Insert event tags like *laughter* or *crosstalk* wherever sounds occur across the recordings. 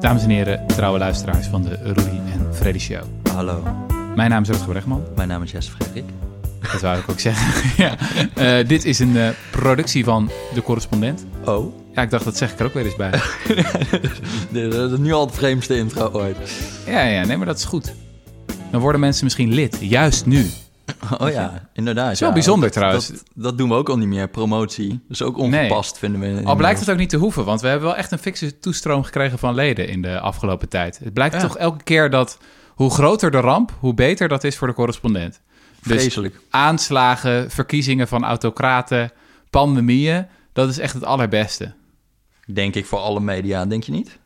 Dames en heren, trouwe luisteraars van de Rudy en Freddy Show. Hallo, Mijn naam is Rutger Bregman. mijn naam is Jesse Frederik. Dat wou ik ook zeggen. *laughs* ja. Eh, dit is een eh, productie van De Correspondent. Oh, Ja, ik dacht, dat zeg ik er ook weer eens bij. *laughs* dit is nu al het vreemdste intro ooit. ja, ja, nee, maar dat is goed. Dan worden mensen misschien lid, juist nu. *laughs* Oh ja, inderdaad. ja. bijzonder trouwens. Dat, dat doen we ook al niet meer, promotie. Dat is ook ongepast, vinden we. Al blijkt het ook niet te hoeven, want we hebben wel echt een fikse toestroom gekregen van leden in de afgelopen tijd. Het blijkt Ja. toch elke keer dat hoe groter de ramp, hoe beter dat is voor de correspondent. Dus Vreselijk. aanslagen, verkiezingen van autocraten, pandemieën, dat is echt het allerbeste. Denk ik voor alle media, denk je niet?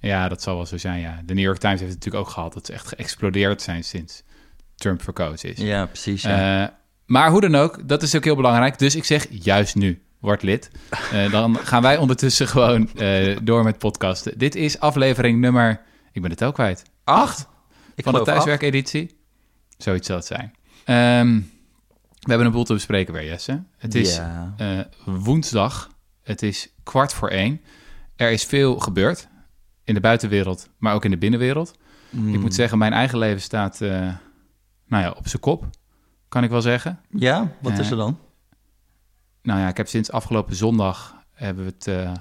Ja, dat zal wel zo zijn, ja. De New York Times heeft het natuurlijk ook gehad dat ze echt geëxplodeerd zijn sinds Trump verkozen is. Ja, precies. Ja. Eh, maar hoe dan ook, dat is ook heel belangrijk. Dus ik zeg juist nu, word lid. *laughs* Eh, dan gaan wij ondertussen gewoon eh, door met podcasten. Dit is aflevering nummer, ik ben het ook kwijt, acht ik van de thuiswerkeditie. Zoiets zal het zijn. Ehm, we hebben een boel te bespreken weer, Jesse. Het is woensdag. Het is kwart voor één. Er is veel gebeurd in de buitenwereld, maar ook in de binnenwereld. Mm. Ik moet zeggen, mijn eigen leven staat nou ja, op zijn kop, kan ik wel zeggen. Ja, wat is er dan? Nou ja, ik heb sinds afgelopen zondag hebben we het eh,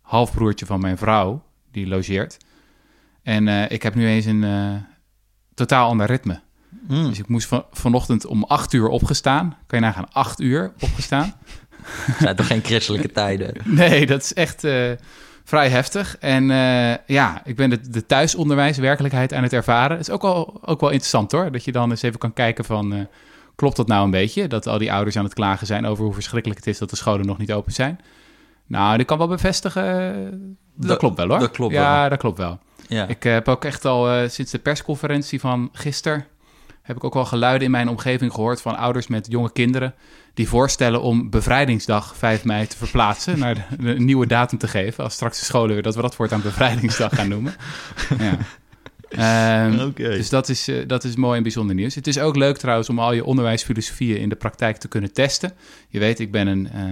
halfbroertje van mijn vrouw, die logeert. En eh, ik heb nu eens een eh, totaal ander ritme. Mm. Dus ik moest van, vanochtend om acht uur opgestaan. Kan je nagaan, acht uur opgestaan? *laughs* Het zijn toch geen christelijke tijden? *laughs* Nee, dat is echt eh, vrij heftig. En eh, ja, ik ben de, de thuisonderwijswerkelijkheid aan het ervaren. Het is ook wel, ook wel interessant hoor, dat je dan eens even kan kijken van... eh, klopt dat nou een beetje? Dat al die ouders aan het klagen zijn over hoe verschrikkelijk het is dat de scholen nog niet open zijn. Nou, ik kan wel bevestigen, dat, Dat- klopt wel hoor. dat klopt ja, wel. dat klopt wel. Ja. Ik heb ook echt al eh, sinds de persconferentie van gisteren... heb ik ook wel geluiden in mijn omgeving gehoord van ouders met jonge kinderen... die voorstellen om bevrijdingsdag 5 mei te verplaatsen... naar de, de- een nieuwe datum te geven. Als straks de scholen weer dat we dat voortaan bevrijdingsdag gaan noemen. Ja. Ehm. Dus dat is, eh, dat is mooi en bijzonder nieuws. Het is ook leuk trouwens om al je onderwijsfilosofieën in de praktijk te kunnen testen. Je weet, ik ben een, eh,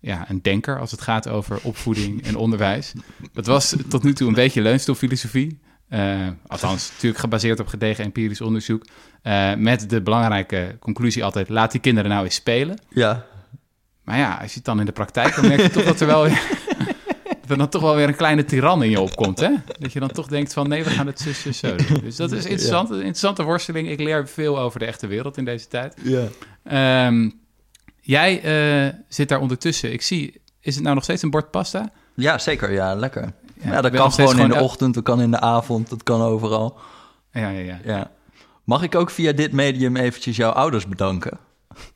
ja, een denker als het gaat over opvoeding en onderwijs. Dat was tot nu toe een beetje leunstofilosofie. Eh, althans, natuurlijk gebaseerd op gedegen empirisch onderzoek. Eh, met de belangrijke conclusie altijd, laat die kinderen nou eens spelen. ja. Maar ja, als je het dan in de praktijk, dan merk je toch dat er wel weer... *laughs* dat er dan toch wel weer een kleine tiran in je opkomt, hè? Dat je dan toch denkt van, nee, we gaan het zus, zus, zo doen. Dus dat is interessant, een interessante worsteling. Ik leer veel over de echte wereld in deze tijd. ja. Ehm, jij eh, zit daar ondertussen. Ik zie, is het nou nog steeds een bord pasta? Ja, zeker. Ja, lekker. Ja, dat kan gewoon in de ochtend, dat kan in de avond, dat kan overal. Ja, ja, ja. Ja. Mag ik ook via dit medium eventjes jouw ouders bedanken?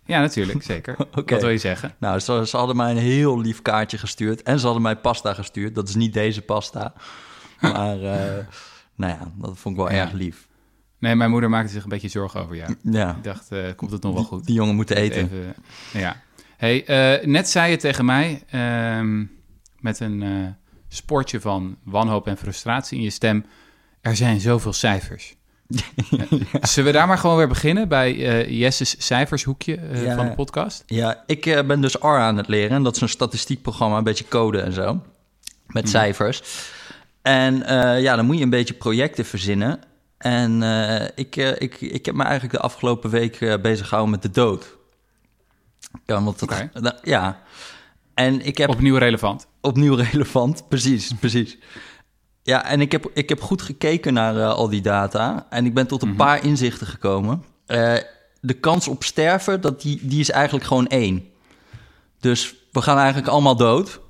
Ja, natuurlijk, zeker. *laughs* Wat wil je zeggen? Nou, ze, ze hadden mij een heel lief kaartje gestuurd. En ze hadden mij pasta gestuurd. Dat is niet deze pasta. *laughs* Maar, eh, nou ja, dat vond ik wel Ja. erg lief. Nee, mijn moeder maakte zich een beetje zorgen over jou. Ja, Ik dacht, eh, komt het nog wel goed? die jongen moet eten. Even, ja. Hey, eh, net zei je tegen mij ehm, met een sportje van wanhoop en frustratie in je stem. Er zijn zoveel cijfers. *laughs* Zullen we daar maar gewoon weer beginnen bij eh Jesse's cijfershoekje eh, Ja. van de podcast? Ja, ik eh, ben dus R aan het leren. En dat is een statistiekprogramma, een beetje code en zo. Met cijfers. En ja, dan moet je een beetje projecten verzinnen. En ik, ik, ik heb me eigenlijk de afgelopen week bezig gehouden met de dood. Ja, want dat, ja. En ik heb Opnieuw relevant. opnieuw *laughs* relevant, precies, precies. Ja, en ik heb, ik heb goed gekeken naar eh, al die data. En ik ben tot een paar inzichten gekomen. Eh, de kans op sterven, dat die, die is eigenlijk gewoon één. Dus we gaan eigenlijk allemaal dood.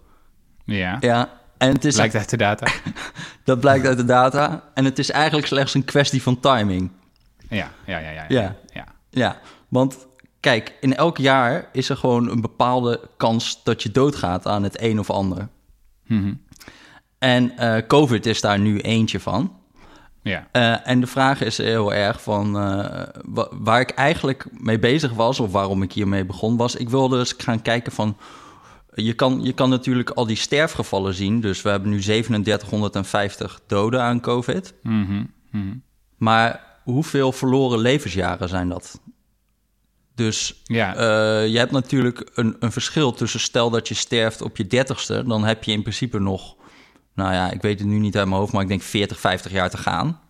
Ja, Ja, en het is, blijkt uit de data. *laughs* dat blijkt uit de data. En het is eigenlijk slechts een kwestie van timing. Ja, ja, ja, ja. Ja. ja. Ja, want kijk, in elk jaar is er gewoon een bepaalde kans dat je doodgaat aan het een of ander. Mhm. En eh, COVID is daar nu eentje van. ja. Eh, en de vraag is heel erg van eh, wa- waar ik eigenlijk mee bezig was, of waarom ik hiermee begon, was ik wilde eens gaan kijken van. Je kan, je kan natuurlijk al die sterfgevallen zien. Dus we hebben nu 3750 doden aan COVID. Mhm, mhm. Maar hoeveel verloren levensjaren zijn dat? Dus Ja. je hebt natuurlijk een, een verschil tussen stel dat je sterft op je dertigste, dan heb je in principe nog nou ja, ik weet het nu niet uit mijn hoofd, maar ik denk 40, 50 jaar te gaan.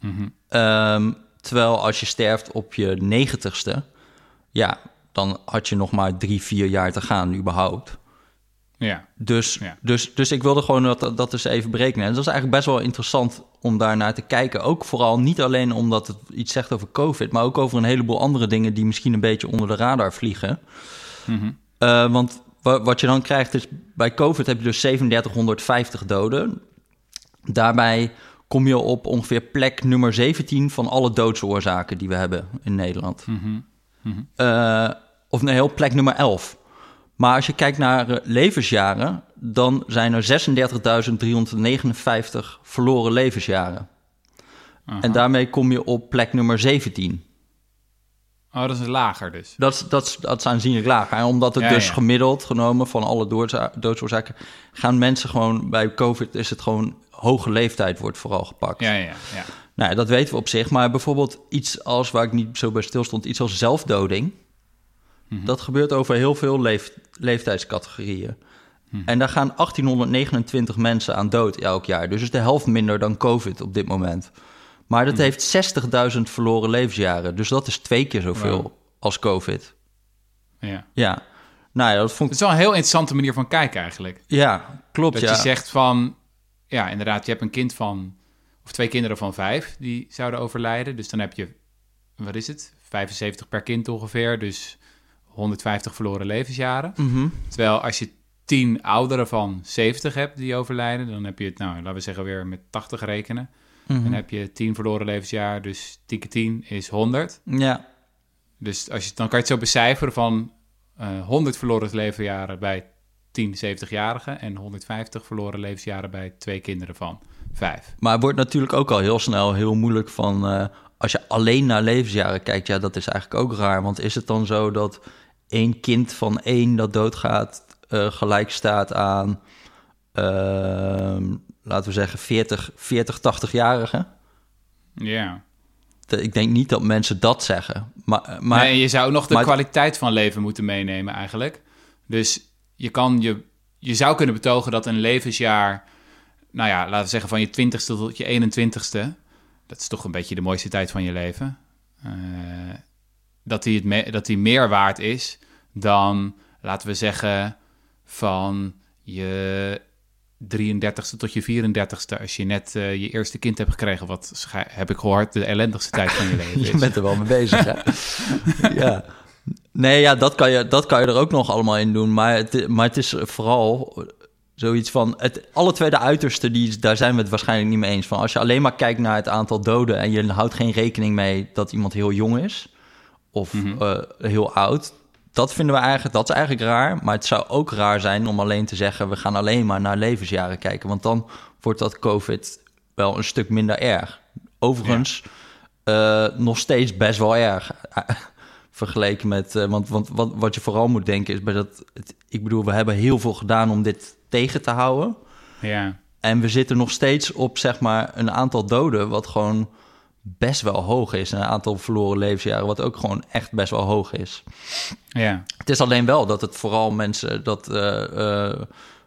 Mhm. Ehm, terwijl als je sterft op je negentigste, ja, dan had je nog maar drie, vier jaar te gaan überhaupt. Ja. Dus, Ja. dus, dus ik wilde gewoon dat, dat eens even berekenen. En dat is eigenlijk best wel interessant om daar naar te kijken. Ook vooral niet alleen omdat het iets zegt over COVID, maar ook over een heleboel andere dingen die misschien een beetje onder de radar vliegen. Mhm. Eh, want wa- wat je dan krijgt is, bij COVID heb je dus 3750 doden. Daarbij kom je op ongeveer plek nummer 17 van alle doodsoorzaken die we hebben in Nederland. Mhm. Eh, of nee, heel plek nummer 11. Maar als je kijkt naar eh, levensjaren, dan zijn er 36.359 verloren levensjaren. Aha. En daarmee kom je op plek nummer 17. Oh, dat is lager dus. Dat, is- dat, dat is aanzienlijk lager. En omdat het Ja, dus ja. gemiddeld genomen van alle doodsoorzaken... gaan mensen gewoon bij COVID is het gewoon hoge leeftijd wordt vooral gepakt. Ja, ja, ja. Nou, dat weten we op zich. Maar bijvoorbeeld iets als, waar ik niet zo bij stilstond... iets als zelfdoding... Mhm. dat gebeurt over heel veel leef, leeftijdscategorieën. Mhm. En daar gaan 1829 mensen aan dood elk jaar. Dus is de helft minder dan COVID op dit moment. Maar dat heeft 60.000 verloren levensjaren. Dus dat is twee keer zoveel Wow. als COVID. ja. Ja, nou ja, dat vond Het ik... is wel een heel interessante manier van kijken eigenlijk. Ja, klopt, Dat ja. je zegt van, ja, inderdaad, je hebt een kind van, of twee kinderen van vijf die zouden overlijden. Dus dan heb je, wat is het, 75 per kind ongeveer, dus 150 verloren levensjaren. Mhm. Terwijl als je 10 ouderen van 70 hebt die overlijden, dan heb je het, nou, laten we zeggen weer met 80 rekenen. Mhm. Dan heb je 10 verloren levensjaar, dus 10 keer 10 is 100. Ja, Dus als je, dan kan je het zo becijferen van eh 100 verloren levensjaren bij 10 70-jarigen en 150 verloren levensjaren bij twee kinderen van 5. maar het wordt natuurlijk ook al heel snel heel moeilijk van... eh, als je alleen naar levensjaren kijkt, ja, dat is eigenlijk ook raar. Want is het dan zo dat één kind van één dat doodgaat... eh, gelijk staat aan, ehm, laten we zeggen, 40, 40 80-jarigen? Ja. Ik denk niet dat mensen dat zeggen. Maar, maar nee, je zou nog de maar- kwaliteit van leven moeten meenemen eigenlijk. Dus je kan je, je zou kunnen betogen dat een levensjaar, nou ja, laten we zeggen van je 20ste tot je 21ste, dat is toch een beetje de mooiste tijd van je leven, eh, dat, die het me- dat die meer waard is dan, laten we zeggen, van je 33ste tot je 34ste, als je net eh, je eerste kind hebt gekregen, wat heb ik gehoord, de ellendigste tijd van je *laughs* leven is. Je bent er wel mee bezig, hè? *laughs* ja. Nee, ja, dat kan, je, dat kan je er ook nog allemaal in doen. Maar het, maar het is vooral zoiets van... Het, alle twee de uitersten, die, daar zijn we het waarschijnlijk niet mee eens. Van als je alleen maar kijkt naar het aantal doden... en je houdt geen rekening mee dat iemand heel jong is... of Mhm. eh, heel oud... Dat vinden we eigenlijk, dat is eigenlijk raar. Maar het zou ook raar zijn om alleen te zeggen... we gaan alleen maar naar levensjaren kijken. Want dan wordt dat COVID wel een stuk minder erg. Overigens, eh, nog steeds best wel erg. *laughs* Vergeleken met. eh, want want wat, wat je vooral moet denken is bij dat. Het, ik bedoel, we hebben heel veel gedaan om dit tegen te houden. Ja. En we zitten nog steeds op zeg maar een aantal doden, wat gewoon best wel hoog is. En een aantal verloren levensjaren, wat ook gewoon echt best wel hoog is. Ja. Het is alleen wel dat het vooral mensen dat eh, eh,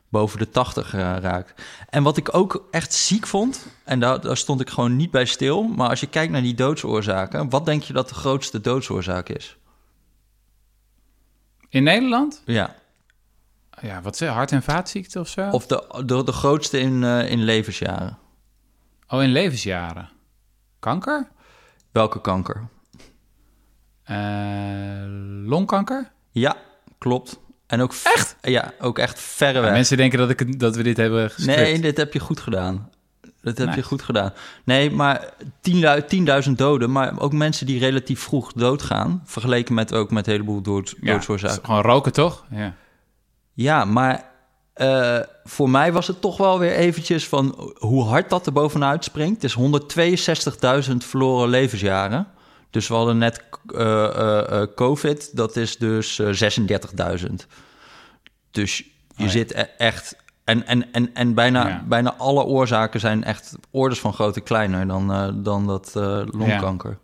boven de 80 eh, raakt. En wat ik ook echt ziek vond, en daar, daar stond ik gewoon niet bij stil, maar als je kijkt naar die doodsoorzaken, wat denk je dat de grootste doodsoorzaak is? In Nederland? Ja, Ja, wat zeg hart- en vaatziekten of zo? of de, de, de grootste in, in levensjaren. Oh, in levensjaren. Kanker? Welke kanker? Eh, longkanker? Ja, klopt. En ook echt? Ja, ook echt verre weg. Mensen denken dat, ik, dat we dit hebben gescript. Nee, dit heb je goed gedaan. Dat heb je goed gedaan. Nee, maar 10.000 10.000 doden, maar ook mensen die relatief vroeg doodgaan, vergeleken met ook met een heleboel dood, ja, doodsoorzaken. Gewoon roken, toch? Ja. Ja, maar eh, voor mij was het toch wel weer eventjes van hoe hard dat er bovenuit springt. Het is 162.000 verloren levensjaren. Dus we hadden net eh, eh, COVID, dat is dus eh 36.000. Dus je ja. zit e- echt... En, en, en, en bijna, Ja. bijna alle oorzaken zijn echt orders van grootte kleiner dan, dan dat longkanker.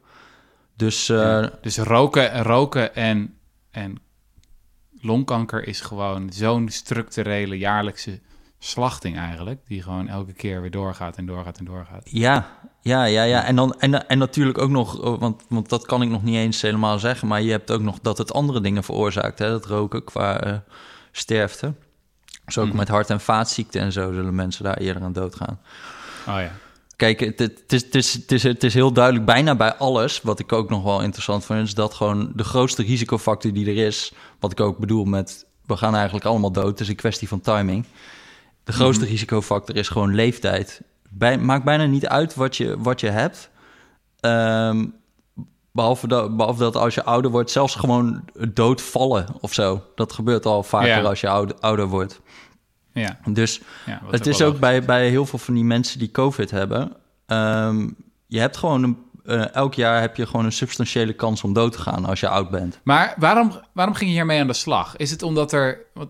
Dus Ja. Dus roken, roken en, en longkanker is gewoon zo'n structurele jaarlijkse slachting eigenlijk, die gewoon elke keer weer doorgaat en doorgaat en doorgaat. Ja, ja, ja, ja. En, dan, en, en natuurlijk ook nog, oh, want, want dat kan ik nog niet eens helemaal zeggen, maar je hebt ook nog dat het andere dingen veroorzaakt, hè, dat roken qua uh, sterfte. Dus ook Mhm. met hart- en vaatziekten en zo zullen mensen daar eerder aan doodgaan. Oh ja. Kijk, het, het, is, het, is, het, is, het is heel duidelijk, bijna bij alles, wat ik ook nog wel interessant vind, is dat gewoon de grootste risicofactor die er is, wat ik ook bedoel met, we gaan eigenlijk allemaal dood, het is een kwestie van timing. De grootste risicofactor is gewoon leeftijd. Bij, maakt bijna niet uit wat je, wat je hebt. Ehm, behalve, dat, behalve dat als je ouder wordt, zelfs gewoon doodvallen of zo. Dat gebeurt al vaker Ja. als je ouder, ouder wordt. Ja, Dus ja het is ook bij, bij heel veel van die mensen die COVID hebben. ehm, je hebt gewoon een, eh, elk jaar heb je gewoon een substantiële kans om dood te gaan als je oud bent. Maar waarom, waarom ging je hiermee aan de slag? Is het omdat er wat,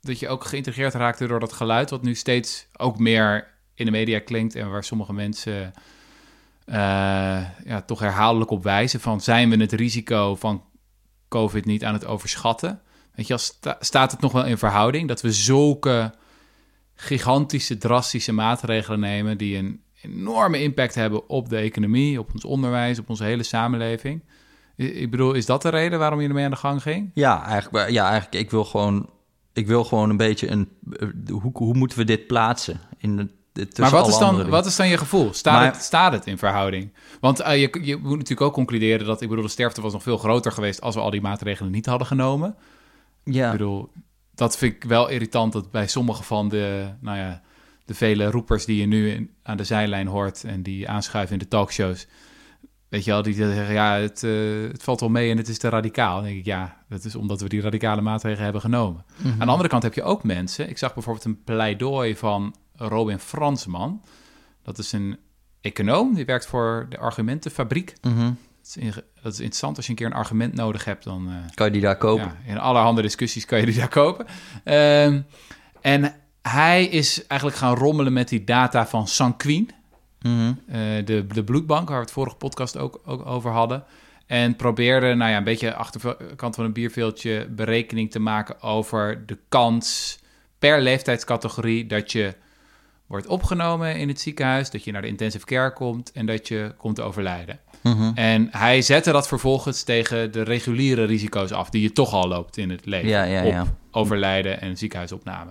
dat je ook geïntegreerd raakte door dat geluid, wat nu steeds ook meer in de media klinkt en waar sommige mensen eh, ja, toch herhaaldelijk op wijzen van zijn we het risico van COVID niet aan het overschatten? Weet je, als sta- staat het nog wel in verhouding dat we zulke gigantische, drastische maatregelen nemen die een enorme impact hebben op de economie, op ons onderwijs, op onze hele samenleving? Ik bedoel, is dat de reden waarom je ermee aan de gang ging? Ja, eigenlijk, ja, eigenlijk ik wil gewoon, ik wil gewoon een beetje een. eh, hoe, hoe moeten we dit plaatsen? In Maar wat is, dan, wat is dan je gevoel? Staat, Maar- het, staat het in verhouding? Want eh, je, je moet natuurlijk ook concluderen dat, ik bedoel, de sterfte was nog veel groter geweest als we al die maatregelen niet hadden genomen. Ja, Ik bedoel, dat vind ik wel irritant dat bij sommige van de, nou ja, de vele roepers die je nu in- aan de zijlijn hoort en die aanschuiven in de talkshows. Weet je wel, die zeggen, ja, het, eh, het valt wel mee en het is te radicaal. Dan denk ik, ja, dat is omdat we die radicale maatregelen hebben genomen. Mhm. Aan de andere kant heb je ook mensen. Ik zag bijvoorbeeld een pleidooi van Robin Fransman. Dat is een econoom, die werkt voor de Argumentenfabriek. Mhm. Dat is, dat is interessant, als je een keer een argument nodig hebt, dan... eh, kan je die daar kopen? ja, in allerhande discussies kan je die *laughs* daar kopen. Ehm, en hij is eigenlijk gaan rommelen met die data van Sanquin, eh, de, de bloedbank, waar we het vorige podcast ook, ook over hadden. En probeerde, nou ja, een beetje achterkant van een bierveeltje berekening te maken over de kans per leeftijdscategorie dat je wordt opgenomen in het ziekenhuis, dat je naar de intensive care komt en dat je komt te Mhm. En hij zette dat vervolgens tegen de reguliere risico's af die je toch al loopt in het leven. Ja, ja, op ja. overlijden en ziekenhuisopname.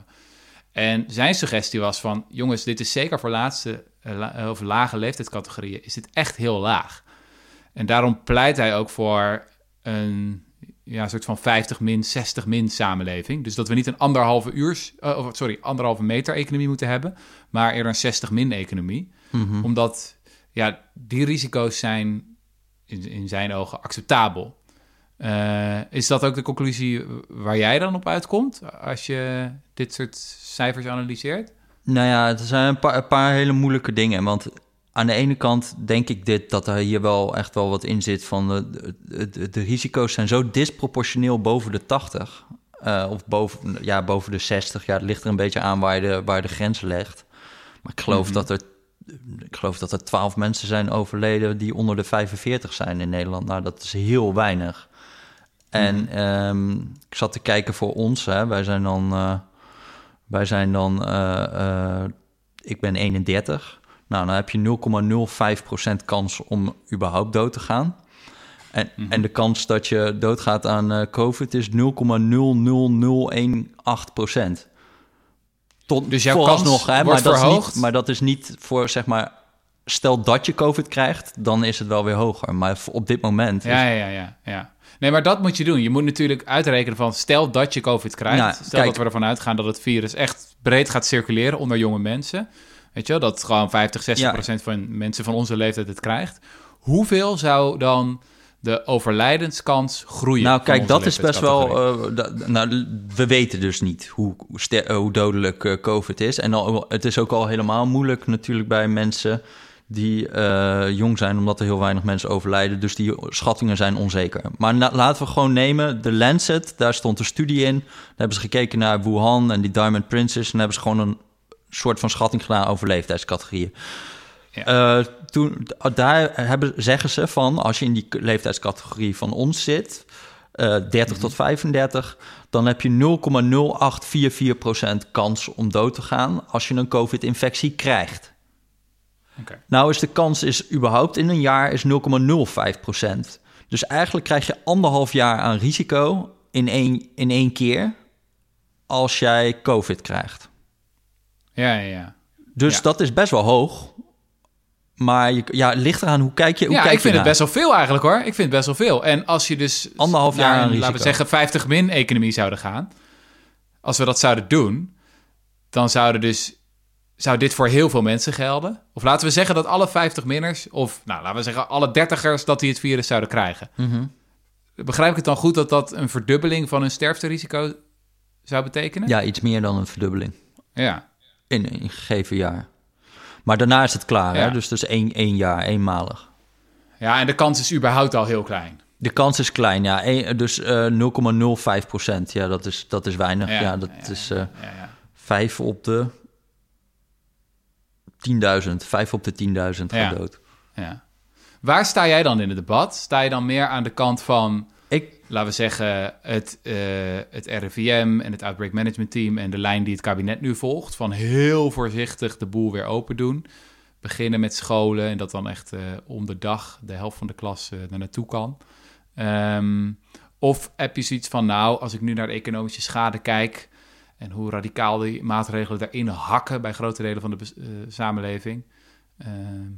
En zijn suggestie was van, jongens, dit is zeker voor laatste eh, la- of lage leeftijdscategorieën, is dit echt heel laag. En daarom pleit hij ook voor een ja, soort van 50 min, 60 min samenleving. Dus dat we niet een anderhalve uur, eh, of sorry, anderhalve meter economie moeten hebben, maar eerder een 60 min economie. Mhm. Omdat ja, die risico's zijn in, in zijn ogen acceptabel. Eh, is dat ook de conclusie waar jij dan op uitkomt als je dit soort cijfers analyseert? Nou ja, er zijn een paar, een paar hele moeilijke dingen. Want aan de ene kant denk ik dit, dat er hier wel echt wel wat in zit van de, de, de- risico's zijn zo disproportioneel boven de 80. eh, of boven, ja, boven de 60. Ja, het ligt er een beetje aan waar je de, waar je de grens legt. Maar ik geloof, Mhm. dat er, ik geloof dat er 12 mensen zijn overleden die onder de 45 zijn in Nederland. Nou, dat is heel weinig. En ehm, ik zat te kijken voor ons. Hè. Wij zijn dan, eh, wij zijn dan eh, eh, ik ben 31. Nou, dan heb je 0,05% kans om überhaupt dood te gaan. En, Mhm. en de kans dat je doodgaat aan COVID is 0,00018%. Tot Dus jouw kans hè, maar dat, is verhoogd? niet, maar dat is niet voor, zeg maar... Stel dat je COVID krijgt, dan is het wel weer hoger. Maar op dit moment... Ja, ja, ja, ja, ja. Nee, maar dat moet je doen. Je moet natuurlijk uitrekenen van stel dat je COVID krijgt. Nou, stel kijk. dat we ervan uitgaan dat het virus echt breed gaat circuleren onder jonge mensen. Weet je wel, dat gewoon 50, 60 Ja. procent van mensen van onze leeftijd het krijgt. Hoeveel zou dan de overlijdenskans groeien? Nou, kijk, dat is best wel. eh, nou, we weten dus niet hoe, eh, hoe dodelijk eh, COVID is. En al, het is ook al helemaal moeilijk natuurlijk bij mensen die jong zijn, omdat er heel weinig mensen overlijden. Dus die schattingen zijn onzeker. Maar laten we gewoon nemen, de Lancet, daar stond een studie in. Daar hebben ze gekeken naar Wuhan en die Diamond Princess. En hebben ze gewoon een soort van schatting gedaan over leeftijdscategorieën. Ja. Eh, toen, daar hebben, zeggen ze van, als je in die leeftijdscategorie van ons zit, eh 30 tot 35, dan heb je 0,0844% kans om dood te gaan als je een COVID-infectie krijgt. Nou is de kans is überhaupt in een jaar is 0,05%. Dus eigenlijk krijg je anderhalf jaar aan risico in één, in één keer als jij COVID krijgt. Ja, ja, ja. Dus Ja. dat is best wel hoog. Maar je, ja, ligt eraan hoe kijk je hoe ja, kijk ik vind je het best wel veel eigenlijk hoor. Ik vind het best wel veel. En als je dus Anderhalf jaar laten we zeggen 50 min economie zouden gaan. Als we dat zouden doen, dan zouden dus zou dit voor heel veel mensen gelden. Of laten we zeggen dat alle 50 minners of nou, laten we zeggen alle dertigers dat die het virus zouden krijgen. Mhm. Begrijp ik het dan goed dat dat een verdubbeling van hun sterfterisico zou betekenen? Ja, iets meer dan een verdubbeling Ja. in een gegeven jaar. Maar daarna is het klaar, Ja. hè? dus dus één, één jaar, eenmalig. Ja, en de kans is überhaupt al heel klein. De kans is klein, ja. Dus eh 0,05 procent. Ja, dat is, dat is weinig. Ja, dat is eh Ja, ja. 5 op de 10.000. 5 op de 10.000 gaat Ja. dood. ja. Waar sta jij dan in het debat? Sta je dan meer aan de kant van laten we zeggen, het, eh, het RIVM en het Outbreak Management Team en de lijn die het kabinet nu volgt, van heel voorzichtig de boel weer open doen. Beginnen met scholen en dat dan echt eh, om de dag de helft van de klas eh daar naartoe kan. Ehm, of heb je zoiets van, nou, als ik nu naar de economische schade kijk en hoe radicaal die maatregelen daarin hakken bij grote delen van de samenleving. ehm,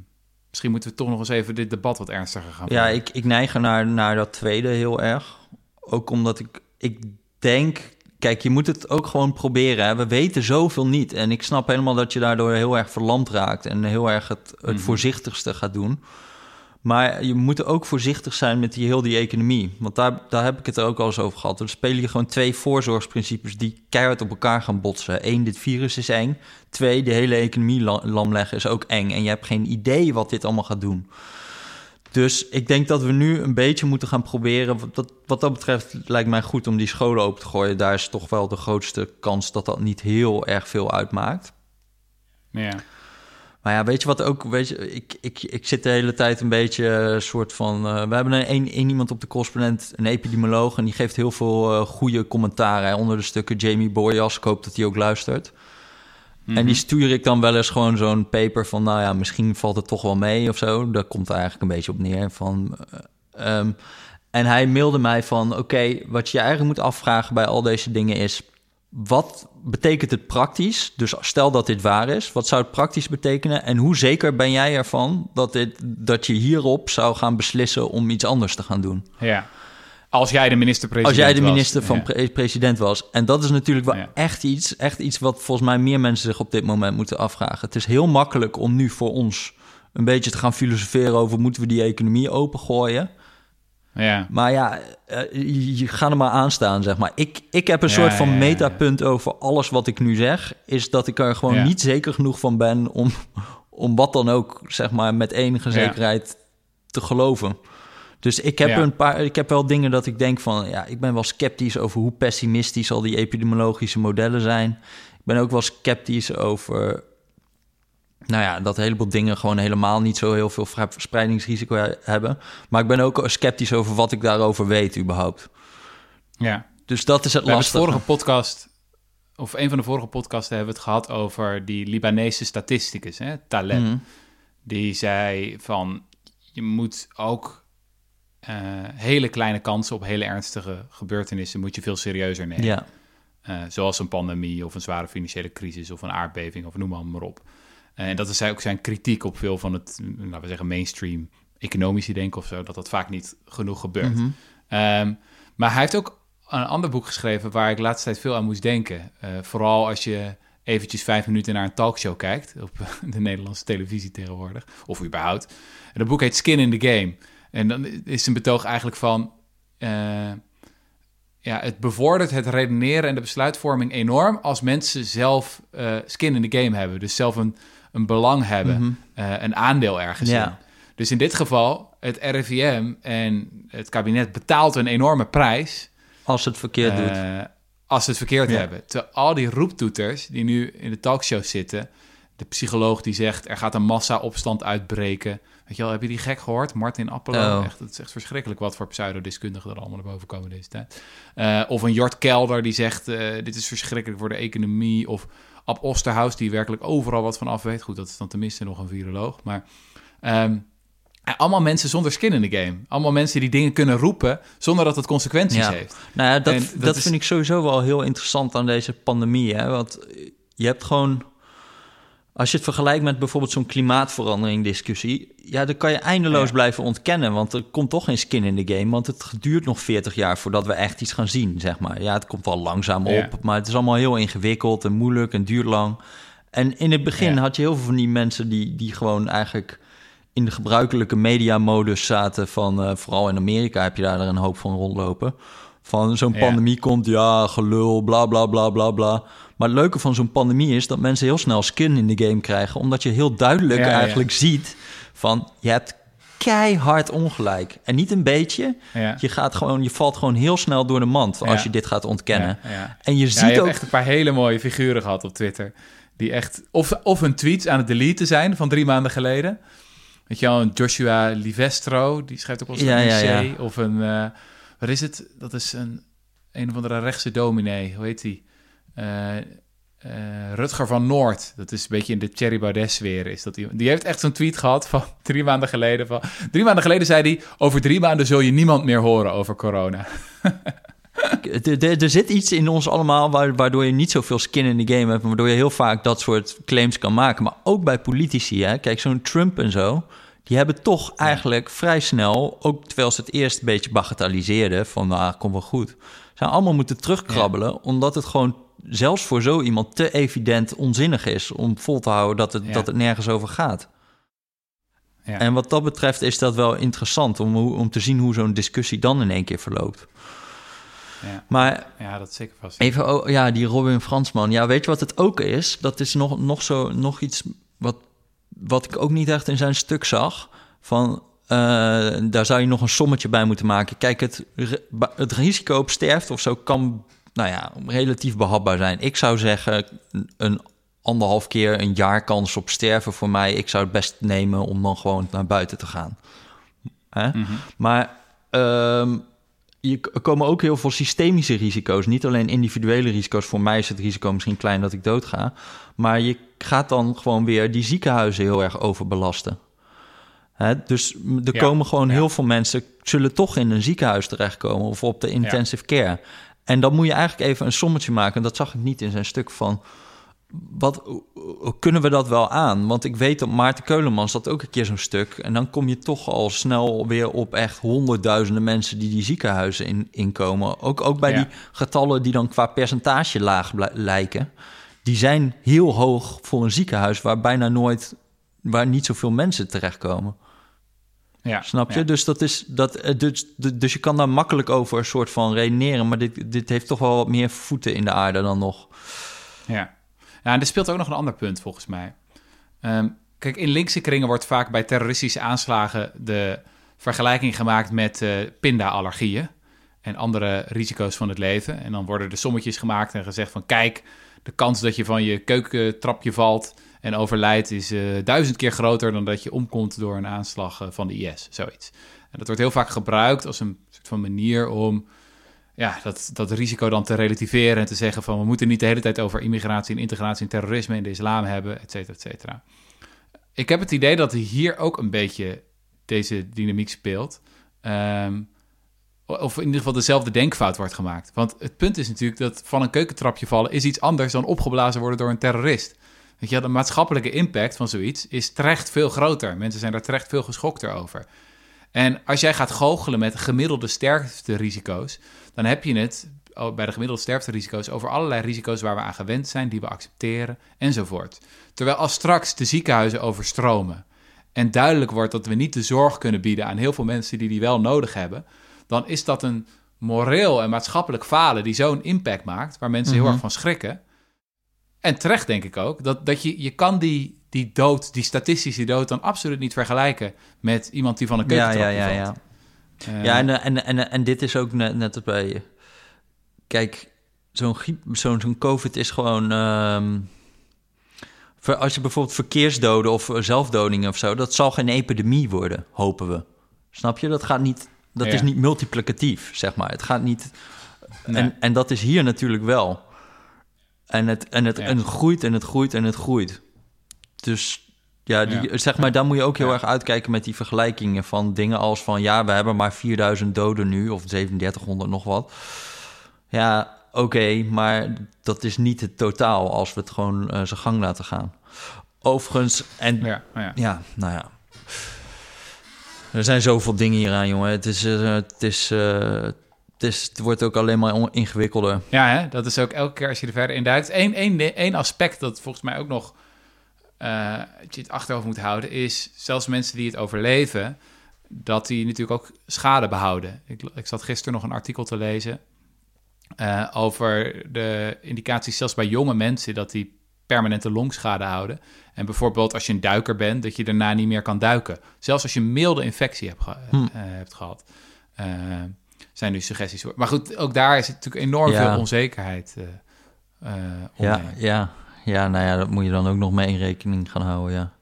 misschien moeten we toch nog eens even dit debat wat ernstiger gaan ja, ik, ik neig naar, naar dat tweede heel erg. Ook omdat ik, ik denk... Kijk, je moet het ook gewoon proberen. Hè. We weten zoveel niet. En ik snap helemaal dat je daardoor heel erg verlamd raakt... en heel erg het, het voorzichtigste gaat doen. Maar je moet ook voorzichtig zijn met die, heel die economie. Want daar, daar heb ik het er ook al eens over gehad. Er spelen je gewoon twee voorzorgsprincipes... die keihard op elkaar gaan botsen. Eén, dit virus is eng. Twee, de hele economie la- lam leggen is ook eng. En je hebt geen idee wat dit allemaal gaat doen. Dus ik denk dat we nu een beetje moeten gaan proberen. Wat dat betreft lijkt mij goed om die scholen open te gooien. Daar is toch wel de grootste kans dat dat niet heel erg veel uitmaakt. Ja. Maar ja, weet je wat ook? Weet je, ik, ik, ik zit de hele tijd een beetje een soort van. eh, we hebben een, een, iemand op de correspondent, een epidemioloog, en die geeft heel veel eh, goede commentaren hè, onder de stukken. Jamie Boyas, ik hoop dat hij ook luistert. En die stuur ik dan wel eens gewoon zo'n paper van, nou ja, misschien valt het toch wel mee of zo. Daar komt er eigenlijk een beetje op neer. Van, eh, ehm, en hij mailde mij van, oké, wat je eigenlijk moet afvragen bij al deze dingen is, wat betekent het praktisch? Dus stel dat dit waar is, wat zou het praktisch betekenen? En hoe zeker ben jij ervan dat, dit, dat je hierop zou gaan beslissen om iets anders te gaan doen? Ja. Als jij de minister-president Als jij de was. minister van Ja. president was. En dat is natuurlijk wel Ja. echt, iets, echt iets wat volgens mij meer mensen zich op dit moment moeten afvragen. Het is heel makkelijk om nu voor ons een beetje te gaan filosoferen over moeten we die economie opengooien. Ja. Maar ja, eh, je, je gaat er maar aan staan, zeg maar. Ik, ik heb een Ja, soort van ja, metapunt over alles wat ik nu zeg. Is dat ik er gewoon niet zeker genoeg van ben om, om wat dan ook, zeg maar, met enige zekerheid te geloven. Dus ik heb, een paar, ik heb wel dingen dat ik denk van... ja, ik ben wel sceptisch over hoe pessimistisch al die epidemiologische modellen zijn. Ik ben ook wel sceptisch over... nou ja, dat een heleboel dingen gewoon helemaal niet zo heel veel verspreidingsrisico he- hebben. Maar ik ben ook sceptisch over wat ik daarover weet überhaupt. ja. Dus dat is het lastige. vorige podcast, of een van de vorige podcasten hebben we het gehad over die Libanese statisticus, hè, Taleb. Mhm. Die zei van, je moet ook eh, hele kleine kansen op hele ernstige gebeurtenissen moet je veel serieuzer nemen. Ja, Eh, zoals een pandemie of een zware financiële crisis of een aardbeving of noem maar, maar op. En dat is ook zijn kritiek op veel van het, laten we zeggen, mainstream economische denken of zo, dat dat vaak niet genoeg gebeurt. Mhm. Ehm, maar hij heeft ook een ander boek geschreven waar ik de laatste tijd veel aan moest denken. Eh, vooral als je eventjes vijf minuten naar een talkshow kijkt op *laughs* de Nederlandse televisie tegenwoordig, of überhaupt. En dat boek heet Skin in the Game. En dan is een betoog eigenlijk van, eh, ja, het bevordert het redeneren en de besluitvorming enorm als mensen zelf eh, skin in the game hebben. Dus zelf een, een belang hebben, Mhm. eh, een aandeel ergens Ja. in. Dus in dit geval, het RIVM en het kabinet betaalt een enorme prijs als het verkeerd doet. eh, als ze het verkeerd Ja. hebben. Terwijl al die roeptoeters die nu in de talkshow zitten, de psycholoog die zegt er gaat een massa-opstand uitbreken. Weet je wel, heb je die gek gehoord? Martin Appelo. Oh. Echt, het is echt verschrikkelijk wat voor pseudodeskundigen er allemaal naar boven komen deze tijd. Eh, of een Jort Kelder die zegt dit is verschrikkelijk voor de economie. Of Ab Osterhaus die werkelijk overal wat van af weet. Goed, dat is dan tenminste nog een viroloog. Maar ehm, ja, allemaal mensen zonder skin in de game. Allemaal mensen die dingen kunnen roepen zonder dat het consequenties Ja. heeft. Nou ja, dat, dat, is- vind ik sowieso wel heel interessant aan deze pandemie. Hè? Want je hebt gewoon... Als je het vergelijkt met bijvoorbeeld zo'n klimaatverandering discussie... ja, dan kan je eindeloos Ja. blijven ontkennen... want er komt toch geen skin in de game... want het duurt nog 40 jaar voordat we echt iets gaan zien, zeg maar. Ja, het komt wel langzaam op, Ja. maar het is allemaal heel ingewikkeld en moeilijk en duurt lang. En in het begin Ja. had je heel veel van die mensen... die, die gewoon eigenlijk in de gebruikelijke mediamodus zaten... van eh, vooral in Amerika heb je daar een hoop van rondlopen... Van zo'n Ja. pandemie komt, ja, gelul, bla bla bla bla bla. Maar het leuke van zo'n pandemie is dat mensen heel snel skin in de game krijgen. Omdat je heel duidelijk Ja, ja. eigenlijk ziet van je hebt keihard ongelijk. En niet een beetje. Ja. Je, gaat gewoon, je valt gewoon heel snel door de mand als Ja. je dit gaat ontkennen. Ja. En je ziet je ook. echt een paar hele mooie figuren gehad op Twitter. Die echt of, of hun tweets aan het deleten zijn van drie maanden geleden. Weet je wel, een Joshua Livestro, die schrijft ook wel eens een. Of een, eh, wat is het? Dat is een, een of andere rechtse dominee, hoe heet die? Eh, eh, Rutger van Noord, dat is een beetje in de Thierry Baudet-sfeer. Is dat iemand. Die heeft echt zo'n tweet gehad van *laughs* drie maanden geleden. Van, drie maanden geleden zei hij, over drie maanden zul je niemand meer horen over corona. *laughs* Er- zit iets in ons allemaal wa- waardoor je niet zoveel skin in de game hebt, waardoor je heel vaak dat soort claims kan maken. Maar ook bij politici, hè? kijk, zo'n Trump en zo, die hebben toch eigenlijk vrij snel, ook terwijl ze het eerst een beetje bagatelliseerden, van nou, komt wel goed, zijn allemaal moeten terugkrabbelen, omdat het gewoon zelfs voor zo iemand te evident onzinnig is om vol te houden dat het, dat het nergens over gaat. Ja. En wat dat betreft is dat wel interessant om, om te zien hoe zo'n discussie dan in één keer verloopt. Ja, Maar ja dat zeker vast. Even, oh, ja, die Robin Fransman. Ja, weet je wat het ook is? Dat is nog, nog, zo, nog iets wat, wat ik ook niet echt in zijn stuk zag. Van, eh, daar zou je nog een sommetje bij moeten maken. Kijk, het, het risico op sterfte of zo kan nou ja, relatief behapbaar zijn. Ik zou zeggen, een anderhalf keer een jaar kans op sterven voor mij. Ik zou het best nemen om dan gewoon naar buiten te gaan. Hè? Mhm. Maar ehm, je, komen ook heel veel systemische risico's. Niet alleen individuele risico's. Voor mij is het risico misschien klein dat ik doodga. Maar je gaat dan gewoon weer die ziekenhuizen heel erg overbelasten. Hè? Dus er Ja, komen gewoon ja. heel veel mensen... zullen toch in een ziekenhuis terechtkomen... of op de intensive care. En dan moet je eigenlijk even een sommetje maken. En dat zag ik niet in zijn stuk van... Wat, kunnen we dat wel aan? Want ik weet dat Maarten Keulemans dat ook een keer zo'n stuk. En dan kom je toch al snel weer op echt honderdduizenden mensen die die ziekenhuizen in, inkomen. Ook, ook bij Ja. die getallen die dan qua percentage laag lijken. Die zijn heel hoog voor een ziekenhuis waar bijna nooit, waar niet zoveel mensen terechtkomen. Ja, Snap je? ja. Dus, dat is, dat, eh, dus, dus je kan daar makkelijk over een soort van redeneren. Maar dit, dit heeft toch wel wat meer voeten in de aarde dan nog. Ja. Ja, en er speelt ook nog een ander punt volgens mij. Ehm, kijk, in linkse kringen wordt vaak bij terroristische aanslagen de vergelijking gemaakt met eh pinda-allergieën en andere risico's van het leven. En dan worden er sommetjes gemaakt en gezegd van kijk, de kans dat je van je keukentrapje valt en overlijdt is eh, duizend keer groter dan dat je omkomt door een aanslag eh, van de IS, zoiets. En dat wordt heel vaak gebruikt als een soort van manier om ja, dat, dat risico dan te relativeren en te zeggen van we moeten niet de hele tijd over immigratie en integratie en terrorisme en de islam hebben, et cetera, et cetera. Ik heb het idee dat hier ook een beetje deze dynamiek speelt. Ehm, of in ieder geval dezelfde denkfout wordt gemaakt. Want het punt is natuurlijk dat van een keukentrapje vallen is iets anders dan opgeblazen worden door een terrorist. Weet je, de maatschappelijke impact van zoiets is terecht veel groter. Mensen zijn daar terecht veel geschokter over. En als jij gaat goochelen met gemiddelde sterfterisico's, dan heb je het oh, bij de gemiddelde sterfterisico's over allerlei risico's waar we aan gewend zijn, die we accepteren enzovoort. Terwijl als straks de ziekenhuizen overstromen en duidelijk wordt dat we niet de zorg kunnen bieden aan heel veel mensen die die wel nodig hebben, dan is dat een moreel en maatschappelijk falen die zo'n impact maakt, waar mensen heel Mhm. erg van schrikken. En terecht denk ik ook, dat, dat je, je kan die, die dood, die statistische dood, dan absoluut niet vergelijken met iemand die van een Ja, keukentrapje ja, ja, valt. ja. Eh, Ja, en, en, en, en dit is ook net, net als bij... Kijk, zo'n zo'n zo'n COVID is gewoon... ehm, Als je bijvoorbeeld verkeersdoden of eh, zelfdodingen of zo, dat zal geen epidemie worden, hopen we. Snap je? Dat gaat niet. Dat Ja. is niet multiplicatief, zeg maar. Het gaat niet. Nee. En, en dat is hier natuurlijk wel. En het, en, het, Ja. en het groeit en het groeit en het groeit. Dus ja, die, Ja. zeg maar, daar moet je ook heel Ja. erg uitkijken met die vergelijkingen van dingen als van ja, we hebben maar 4000 doden nu of 3700 nog wat. Ja, oké, maar dat is niet het totaal als we het gewoon eh, zijn gang laten gaan. Overigens, en Ja, nou ja. ja, nou ja. Er zijn zoveel dingen hieraan, jongen. Het, is, eh, het, is, eh, het, is, het wordt ook alleen maar ingewikkelder. Ja, hè? dat is ook elke keer als je er verder in duikt. Eén één, één aspect dat volgens mij ook nog dat je het achterhoofd moet houden, is zelfs mensen die het overleven, dat die natuurlijk ook schade behouden. Ik, ik zat gisteren nog een artikel te lezen eh, over de indicaties zelfs bij jonge mensen dat die permanente longschade houden. En bijvoorbeeld als je een duiker bent, dat je daarna niet meer kan duiken. Zelfs als je een milde infectie hebt, ge- Hm. eh, hebt gehad. Eh, zijn nu suggesties. voor. Maar goed, ook daar is natuurlijk enorm Ja. veel onzekerheid eh eh, Ja, omheen. ja, ja, nou ja, dat moet je dan ook nog mee in rekening gaan houden, ja.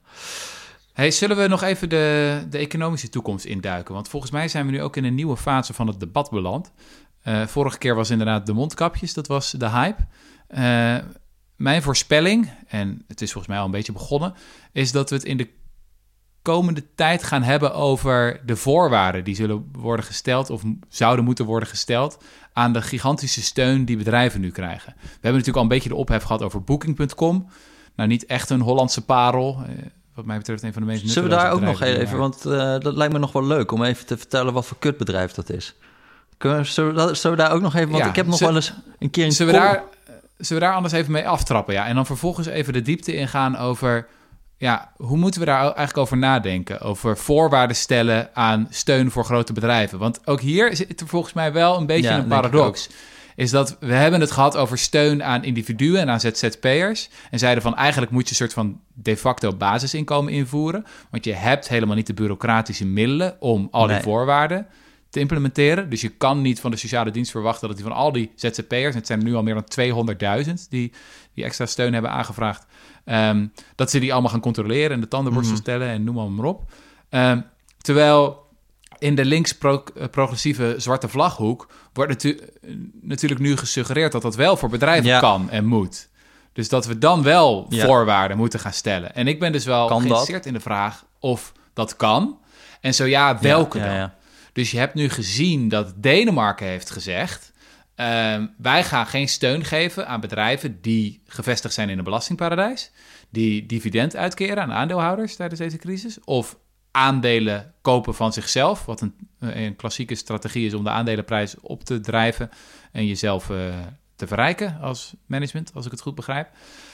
Hey, zullen we nog even de, de economische toekomst induiken? Want volgens mij zijn we nu ook in een nieuwe fase van het debat beland. Eh, vorige keer was inderdaad de mondkapjes, dat was de hype. Eh, mijn voorspelling, en het is volgens mij al een beetje begonnen, is dat we het in de komende tijd gaan hebben over de voorwaarden die zullen worden gesteld of zouden moeten worden gesteld aan de gigantische steun die bedrijven nu krijgen. We hebben natuurlijk al een beetje de ophef gehad over Booking.com. Nou, niet echt een Hollandse parel. eh, wat mij betreft een van de meest Zullen we daar ook nog even, want eh, dat lijkt me nog wel leuk om even te vertellen wat voor kutbedrijf dat is. Kunnen we, zullen, we dat- zullen we daar ook nog even, want Ja, ik heb nog wel eens een keer een Zullen we, daar, zullen we daar anders even mee aftrappen? Ja? En dan vervolgens even de diepte ingaan over... Ja, hoe moeten we daar eigenlijk over nadenken? Over voorwaarden stellen aan steun voor grote bedrijven. Want ook hier zit er volgens mij wel een beetje Ja, een paradox. Is dat we hebben het gehad over steun aan individuen en aan ZZP'ers. En zeiden van eigenlijk moet je een soort van de facto basisinkomen invoeren. Want je hebt helemaal niet de bureaucratische middelen om al die Nee. voorwaarden te implementeren. Dus je kan niet van de sociale dienst verwachten dat die van al die ZZP'ers, het zijn er nu al meer dan 200.000 die, die extra steun hebben aangevraagd, ehm, dat ze die allemaal gaan controleren en de tandenborstel Mhm. stellen en noem maar, maar op. Ehm, terwijl in de links-progressieve zwarte vlaghoek wordt natu- natuurlijk nu gesuggereerd dat dat wel voor bedrijven Ja. kan en moet. Dus dat we dan wel Ja. voorwaarden moeten gaan stellen. En ik ben dus wel Kan dat? geïnteresseerd in de vraag of dat kan. En zo ja, welke Ja, dan? Dus je hebt nu gezien dat Denemarken heeft gezegd... ehm, wij gaan geen steun geven aan bedrijven die gevestigd zijn in een belastingparadijs... die dividend uitkeren aan aandeelhouders tijdens deze crisis... of aandelen kopen van zichzelf... wat een, een klassieke strategie is om de aandelenprijs op te drijven... en jezelf eh, te verrijken als management, als ik het goed begrijp.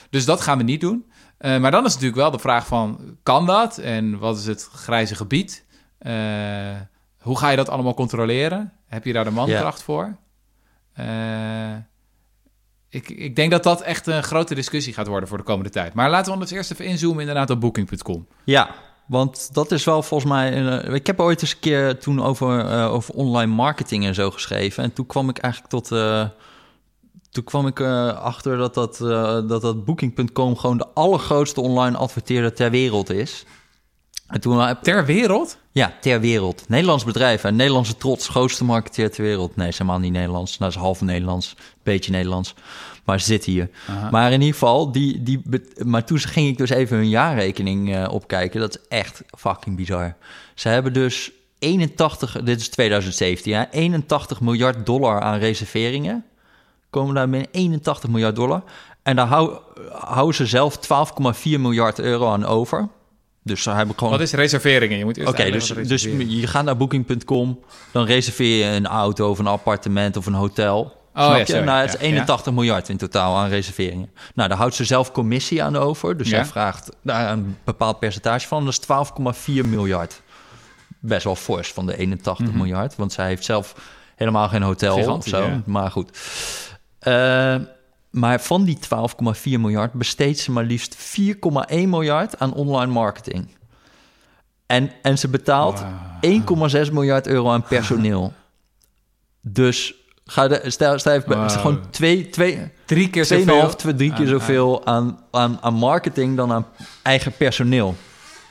Dus dat gaan we niet doen. Eh, maar dan is natuurlijk wel de vraag van, kan dat? En wat is het grijze gebied? Eh, hoe ga je dat allemaal controleren? Heb je daar de mankracht voor? Eh, ik, ik denk dat dat echt een grote discussie gaat worden voor de komende tijd. Maar laten we anders eerst even inzoomen inderdaad op Booking.com. Ja, want dat is wel volgens mij. eh, ik heb ooit eens een keer toen over, eh, over online marketing en zo geschreven. En toen kwam ik eigenlijk tot. toen kwam ik achter dat dat, dat, dat Booking.com gewoon de allergrootste online adverteerder ter wereld is. En toen Ter wereld? ja, ter wereld. Nederlands bedrijf en Nederlandse trots, grootste marketeer ter wereld. Nee, ze zijn helemaal niet Nederlands. Nou, ze is half Nederlands, beetje Nederlands. Maar ze zit hier. Aha. Maar in ieder geval, die, die, maar toen ging ik dus even hun jaarrekening eh, opkijken. Dat is echt fucking bizar. Ze hebben dus 81, dit is 2017, ja, 81 miljard dollar aan reserveringen. Komen daar binnen 81 miljard dollar. En daar hou- houden ze zelf 12,4 miljard euro aan over. Dus ze hebben gewoon Wat is reserveringen? Je moet eerst Oké, dus, dus je gaat naar booking.com, dan reserveer je een auto of een appartement of een hotel. Oh, Snap ja, je? Nou, het is Ja, 81 miljard in totaal aan reserveringen. Nou, daar houdt ze zelf commissie aan over. Dus zij vraagt daar een bepaald percentage van. Dat is 12,4 miljard. Best wel fors van de 81 Mhm. miljard. Want zij heeft zelf helemaal geen hotel of zo. Maar goed. Eh, maar van die 12,4 miljard besteedt ze maar liefst 4,1 miljard aan online marketing. En, en ze betaalt Wauw. 1,6 miljard euro aan personeel. *laughs* Dus Ga de, stel, stel even, Wow. gewoon twee, twee, Drie keer zoveel. twee, drie keer aan- zoveel aan, aan, aan marketing dan aan eigen personeel.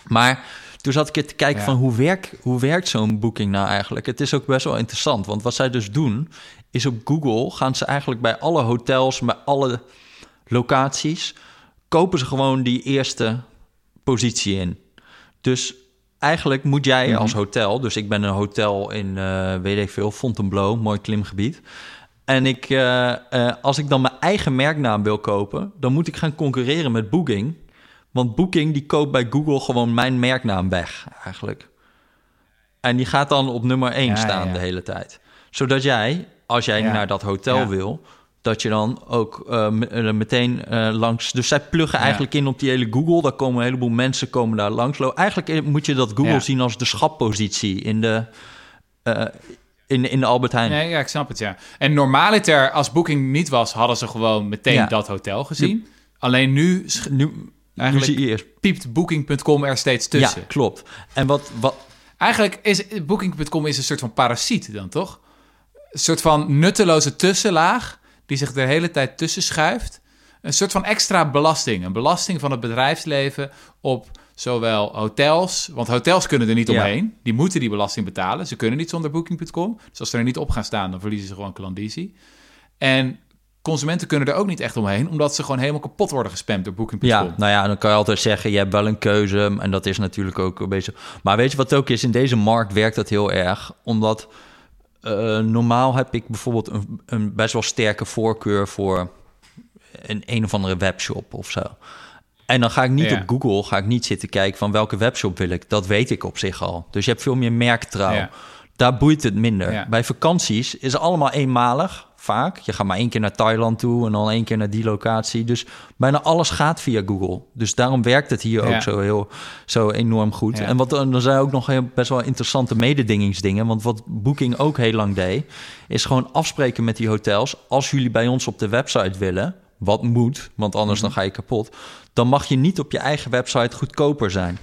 Maar toen zat ik er te kijken Ja. van hoe, werk, hoe werkt zo'n boeking nou eigenlijk? Het is ook best wel interessant, want wat zij dus doen... is op Google gaan ze eigenlijk bij alle hotels, bij alle locaties... kopen ze gewoon die eerste positie in. Dus eigenlijk moet jij Mhm. als hotel... dus ik ben een hotel in, eh, weet ik veel, Fontainebleau, mooi klimgebied... En ik, eh, eh, als ik dan mijn eigen merknaam wil kopen, dan moet ik gaan concurreren met Booking. Want Booking die koopt bij Google gewoon mijn merknaam weg, eigenlijk. En die gaat dan op nummer 1 Ja, staan ja. de hele tijd. Zodat jij, als jij Ja. naar dat hotel Ja. wil, dat je dan ook eh, eh, meteen eh, langs... Dus zij pluggen Ja. eigenlijk in op die hele Google. Daar komen een heleboel mensen komen daar langs. Eigenlijk moet je dat Google zien als de schappositie in de, in, in de Albert Heijn. Nee, ja, ik snap het, ja. En normaliter, als Booking niet was, hadden ze gewoon meteen dat hotel gezien. Alleen nu Nu, Eigenlijk- piept Booking.com er steeds tussen. Ja, klopt. En wat, wat, Eigenlijk is Booking.com is een soort van parasiet dan, toch? Een soort van nutteloze tussenlaag die zich de hele tijd tussen schuift. Een soort van extra belasting. Een belasting van het bedrijfsleven op zowel hotels... Want hotels kunnen er niet Ja. omheen. Die moeten die belasting betalen. Ze kunnen niet zonder Booking.com. Dus als ze er niet op gaan staan, dan verliezen ze gewoon klandizie. En consumenten kunnen er ook niet echt omheen... omdat ze gewoon helemaal kapot worden gespamd door Booking.com. ja, nou ja, dan kan je altijd zeggen, je hebt wel een keuze. En dat is natuurlijk ook een beetje... Maar weet je wat ook is? In deze markt werkt dat heel erg. Omdat eh, normaal heb ik bijvoorbeeld een, een best wel sterke voorkeur voor een een of andere webshop of zo. En dan ga ik niet Ja. op Google, ga ik niet zitten kijken van welke webshop wil ik. Dat weet ik op zich al. Dus je hebt veel meer merktrouw. Ja. Daar boeit het minder. Ja. Bij vakanties is allemaal eenmalig, vaak. Je gaat maar één keer naar Thailand toe en dan één keer naar die locatie. Dus bijna alles gaat via Google. Dus daarom werkt het hier Ja. ook zo, heel, zo enorm goed. Ja. En wat, er zijn ook nog heel, best wel interessante mededingingsdingen. Want wat Booking ook heel lang deed, is gewoon afspreken met die hotels. Als jullie bij ons op de website willen, wat moet, want anders dan ga je kapot. Dan mag je niet op je eigen website goedkoper zijn.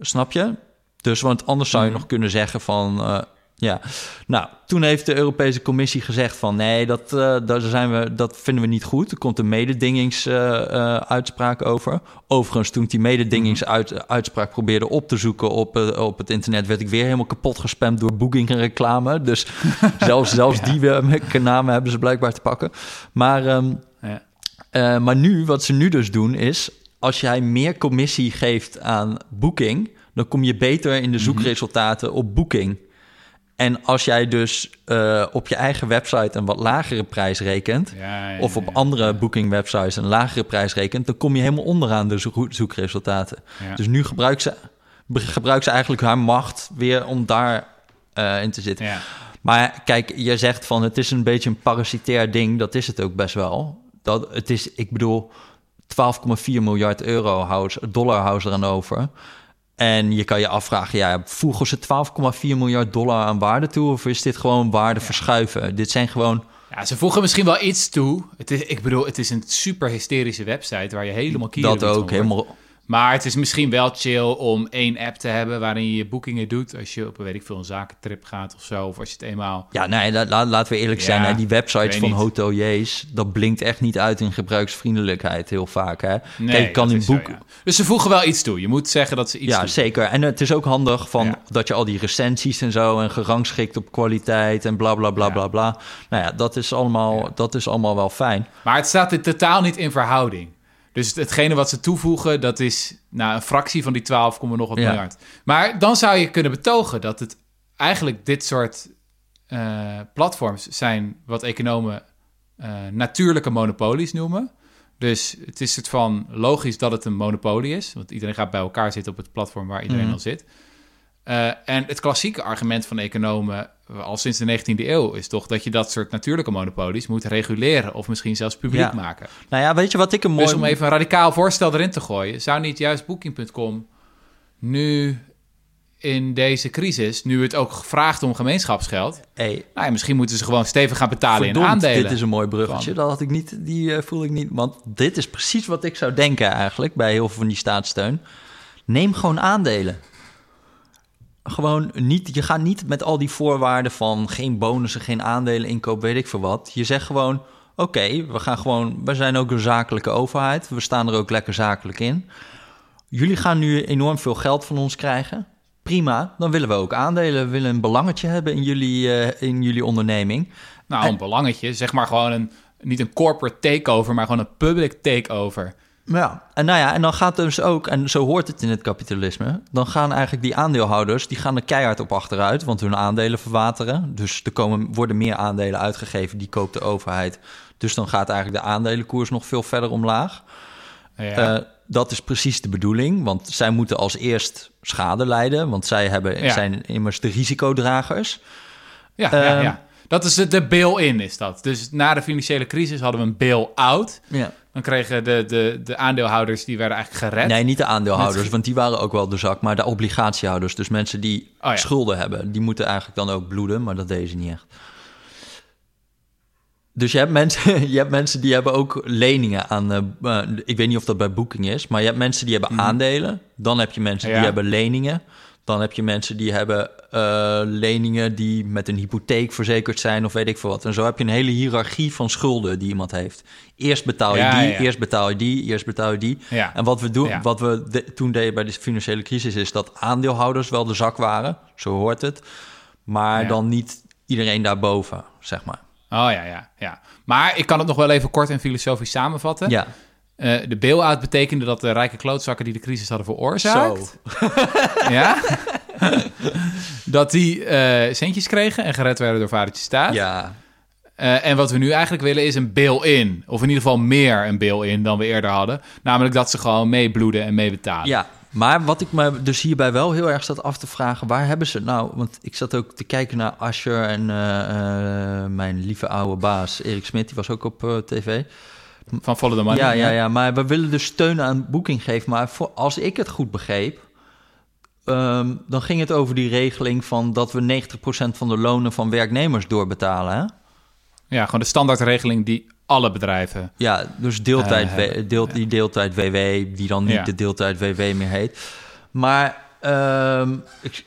Snap je? Dus, want anders zou je Mhm. nog kunnen zeggen van... eh, ja, nou, toen heeft de Europese Commissie gezegd van... nee, dat, eh, daar zijn we, dat vinden we niet goed. Er komt een mededingingsuitspraak over. Overigens, toen ik die mededingingsuitspraak probeerde op te zoeken op, eh, op het internet... werd ik weer helemaal kapot gespamd door Booking-reclame. Dus *laughs* zelfs, zelfs die eh, namen hebben ze blijkbaar te pakken. Maar... ehm, Ja. eh, maar nu, wat ze nu dus doen, is als jij meer commissie geeft aan Booking, dan kom je beter in de Mhm. zoekresultaten op Booking. En als jij dus eh, op je eigen website een wat lagere prijs rekent, Ja, ja, of op ja. andere Booking websites een lagere prijs rekent, dan kom je helemaal onderaan de zo- zoekresultaten. Dus nu gebruikt ze, gebruikt ze eigenlijk haar macht weer om daar eh, in te zitten. Maar kijk, je zegt van het is een beetje een parasitair ding. Dat is het ook best wel. Dat, het is, ik bedoel, 12,4 miljard euro houdt, dollar houdt eraan over. En je kan je afvragen, ja, voegen ze 12,4 miljard dollar aan waarde toe? Of is dit gewoon waarde verschuiven? Dit zijn gewoon... Ja, ze voegen misschien wel iets toe. Het is, ik bedoel, het is een super hysterische website waar je helemaal kieren dat ook helemaal... Maar het is misschien wel chill om één app te hebben waarin je je boekingen doet als je op een weet ik veel een zakentrip gaat of zo, of als je het eenmaal. Ja, nee, la- la- laten we eerlijk zijn. Hè, die websites van niet. hoteliers, dat blinkt echt niet uit in gebruiksvriendelijkheid heel vaak. Hè? Nee, Kijk, kan in is zo, boek, ja. Dus ze voegen wel iets toe. Je moet zeggen dat ze iets ja, doen. zeker. En het is ook handig van Ja. dat je al die recensies en zo en gerangschikt op kwaliteit en bla bla bla bla bla. Nou ja, dat is allemaal, dat is allemaal wel fijn. Maar het staat in totaal niet in verhouding. Dus hetgene wat ze toevoegen, dat is nou, een fractie van die 12, nog wat Ja. miljard. Maar dan zou je kunnen betogen dat het eigenlijk dit soort eh, platforms zijn wat economen eh, natuurlijke monopolies noemen. Dus het is het van logisch dat het een monopolie is, want iedereen gaat bij elkaar zitten op het platform waar iedereen Mhm. al zit. Eh, en het klassieke argument van economen eh, al sinds de 19e eeuw is toch dat je dat soort natuurlijke monopolies moet reguleren of misschien zelfs publiek Ja. maken. Nou ja, weet je wat ik een mooi... Dus om even een radicaal voorstel erin te gooien, zou niet juist Booking.com nu in deze crisis, nu het ook vraagt om gemeenschapsgeld, Hey, nou ja, misschien moeten ze gewoon stevig gaan betalen in aandelen. dit is een mooi bruggetje. Dat had ik niet, die eh, voel ik niet. Want dit is precies wat ik zou denken eigenlijk bij heel veel van die staatssteun. Neem gewoon aandelen. Gewoon niet, je gaat niet met al die voorwaarden van geen bonussen, geen aandelen inkoop, weet ik veel wat. Je zegt gewoon, oké, we gaan gewoon, we zijn ook een zakelijke overheid. We staan er ook lekker zakelijk in. Jullie gaan nu enorm veel geld van ons krijgen. Prima, dan willen we ook aandelen. We willen een belangetje hebben in jullie, eh, in jullie onderneming. Nou, een belangetje. Zeg maar gewoon een, niet een corporate takeover, maar gewoon een public takeover. Ja, en nou ja, en dan gaat dus ook, en zo hoort het in het kapitalisme, dan gaan eigenlijk die aandeelhouders, die gaan er keihard op achteruit, want hun aandelen verwateren. Dus er komen, worden meer aandelen uitgegeven, die koopt de overheid. Dus dan gaat eigenlijk de aandelenkoers nog veel verder omlaag. Ja. Uh, dat is precies de bedoeling, want zij moeten als eerst schade lijden, want zij hebben, Ja. zijn immers de risicodragers. Ja, ja, Ehm, ja. Dat is de, de bail-in, is dat. Dus na de financiële crisis hadden we een bail-out. Ja. Dan kregen de, de, de aandeelhouders, die werden eigenlijk gered. Nee, niet de aandeelhouders, Met- want die waren ook wel de zak, maar de obligatiehouders, dus mensen die Oh ja. schulden hebben, die moeten eigenlijk dan ook bloeden, maar dat deden ze niet echt. Dus je hebt mensen, *laughs* je hebt mensen die hebben ook leningen aan, eh, eh, ik weet niet of dat bij Booking is, maar je hebt mensen die hebben aandelen, dan heb je mensen Ja. die hebben leningen, dan heb je mensen die hebben eh, leningen die met een hypotheek verzekerd zijn of weet ik veel wat. En zo heb je een hele hiërarchie van schulden die iemand heeft. Eerst betaal je Ja, die, ja. eerst betaal je die, eerst betaal je die. Ja. En wat we, doen, wat we de- toen deden bij de financiële crisis is dat aandeelhouders wel de zak waren, zo hoort het, maar dan niet iedereen daarboven, zeg maar. Oh ja, ja, ja. Maar ik kan het nog wel even kort en filosofisch samenvatten. Ja, Eh, de bail-out betekende dat de rijke klootzakken die de crisis hadden veroorzaakt... zo. *laughs* *laughs* Ja? dat die eh, centjes kregen en gered werden door vadertje staat. Ja, Eh, en wat we nu eigenlijk willen is een bail-in. Of in ieder geval meer een bail-in dan we eerder hadden. Namelijk dat ze gewoon meebloeden en meebetalen. ja. Maar wat ik me dus hierbij wel heel erg zat af te vragen, waar hebben ze nou? Want ik zat ook te kijken naar Asher en mijn lieve oude baas Erik Smit, die was ook op tv. Van Follow the Money. Ja, ja, ja, maar we willen dus steun aan boeking geven. Maar voor, als ik het goed begreep, ehm, dan ging het over die regeling van dat we 90% van de lonen van werknemers doorbetalen. Hè? Ja, gewoon de standaardregeling die alle bedrijven... Ja, dus deeltijd, Eh, W- deel, die deeltijd WW, die dan niet Ja. de deeltijd WW meer heet. Maar ehm, ik,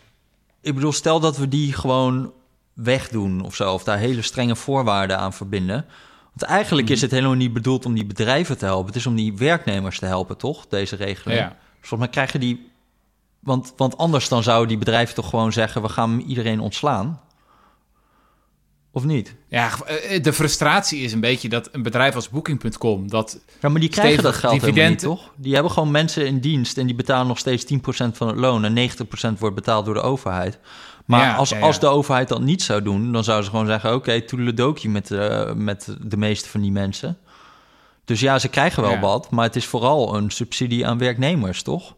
ik bedoel, stel dat we die gewoon wegdoen of zo, of daar hele strenge voorwaarden aan verbinden. Want eigenlijk Mhm. is het helemaal niet bedoeld om die bedrijven te helpen. Het is om die werknemers te helpen, toch? Deze regeling. Ja. Dus volgens mij krijgen die. Want, want anders dan zouden die bedrijven toch gewoon zeggen: we gaan iedereen ontslaan. Of niet? Ja, eh, de frustratie is een beetje dat een bedrijf als Booking.com... dat Ja, maar die krijgen dat geld helemaal niet, dividend. toch? Die hebben gewoon mensen in dienst en die betalen nog steeds 10% van het loon en 90% wordt betaald door de overheid. Maar Ja, als, ja, ja. als de overheid dat niet zou doen, dan zouden ze gewoon zeggen: oké, toedeledokie met, eh, met de meeste van die mensen. Dus ja, ze krijgen wel wat, maar het is vooral een subsidie aan werknemers, toch?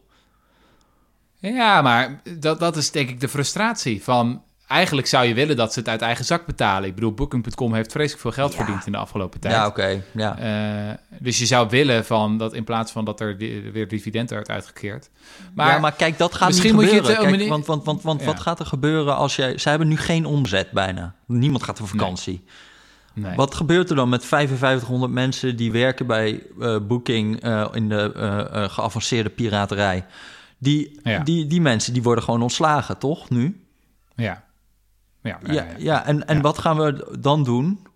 Ja, maar dat, dat is denk ik de frustratie van... Eigenlijk zou je willen dat ze het uit eigen zak betalen. Ik bedoel, Booking.com heeft vreselijk veel geld Ja. verdiend in de afgelopen tijd. Ja, oké. ja. Eh, dus je zou willen van dat in plaats van dat er di- weer dividend werd uitgekeerd. Maar, ja, maar kijk, dat gaat misschien niet moet je het, eh, Kijk, meneer- want want, want, want Ja. wat gaat er gebeuren als jij... Ze hebben nu geen omzet bijna. Niemand gaat op vakantie. nee. Wat gebeurt er dan met 5500 mensen die werken bij eh, Booking in de geavanceerde piraterij? Die, die, die mensen die worden gewoon ontslagen, toch? Nu? Ja. Ja, ja, Ja, ja. ja. en, en wat gaan we dan doen?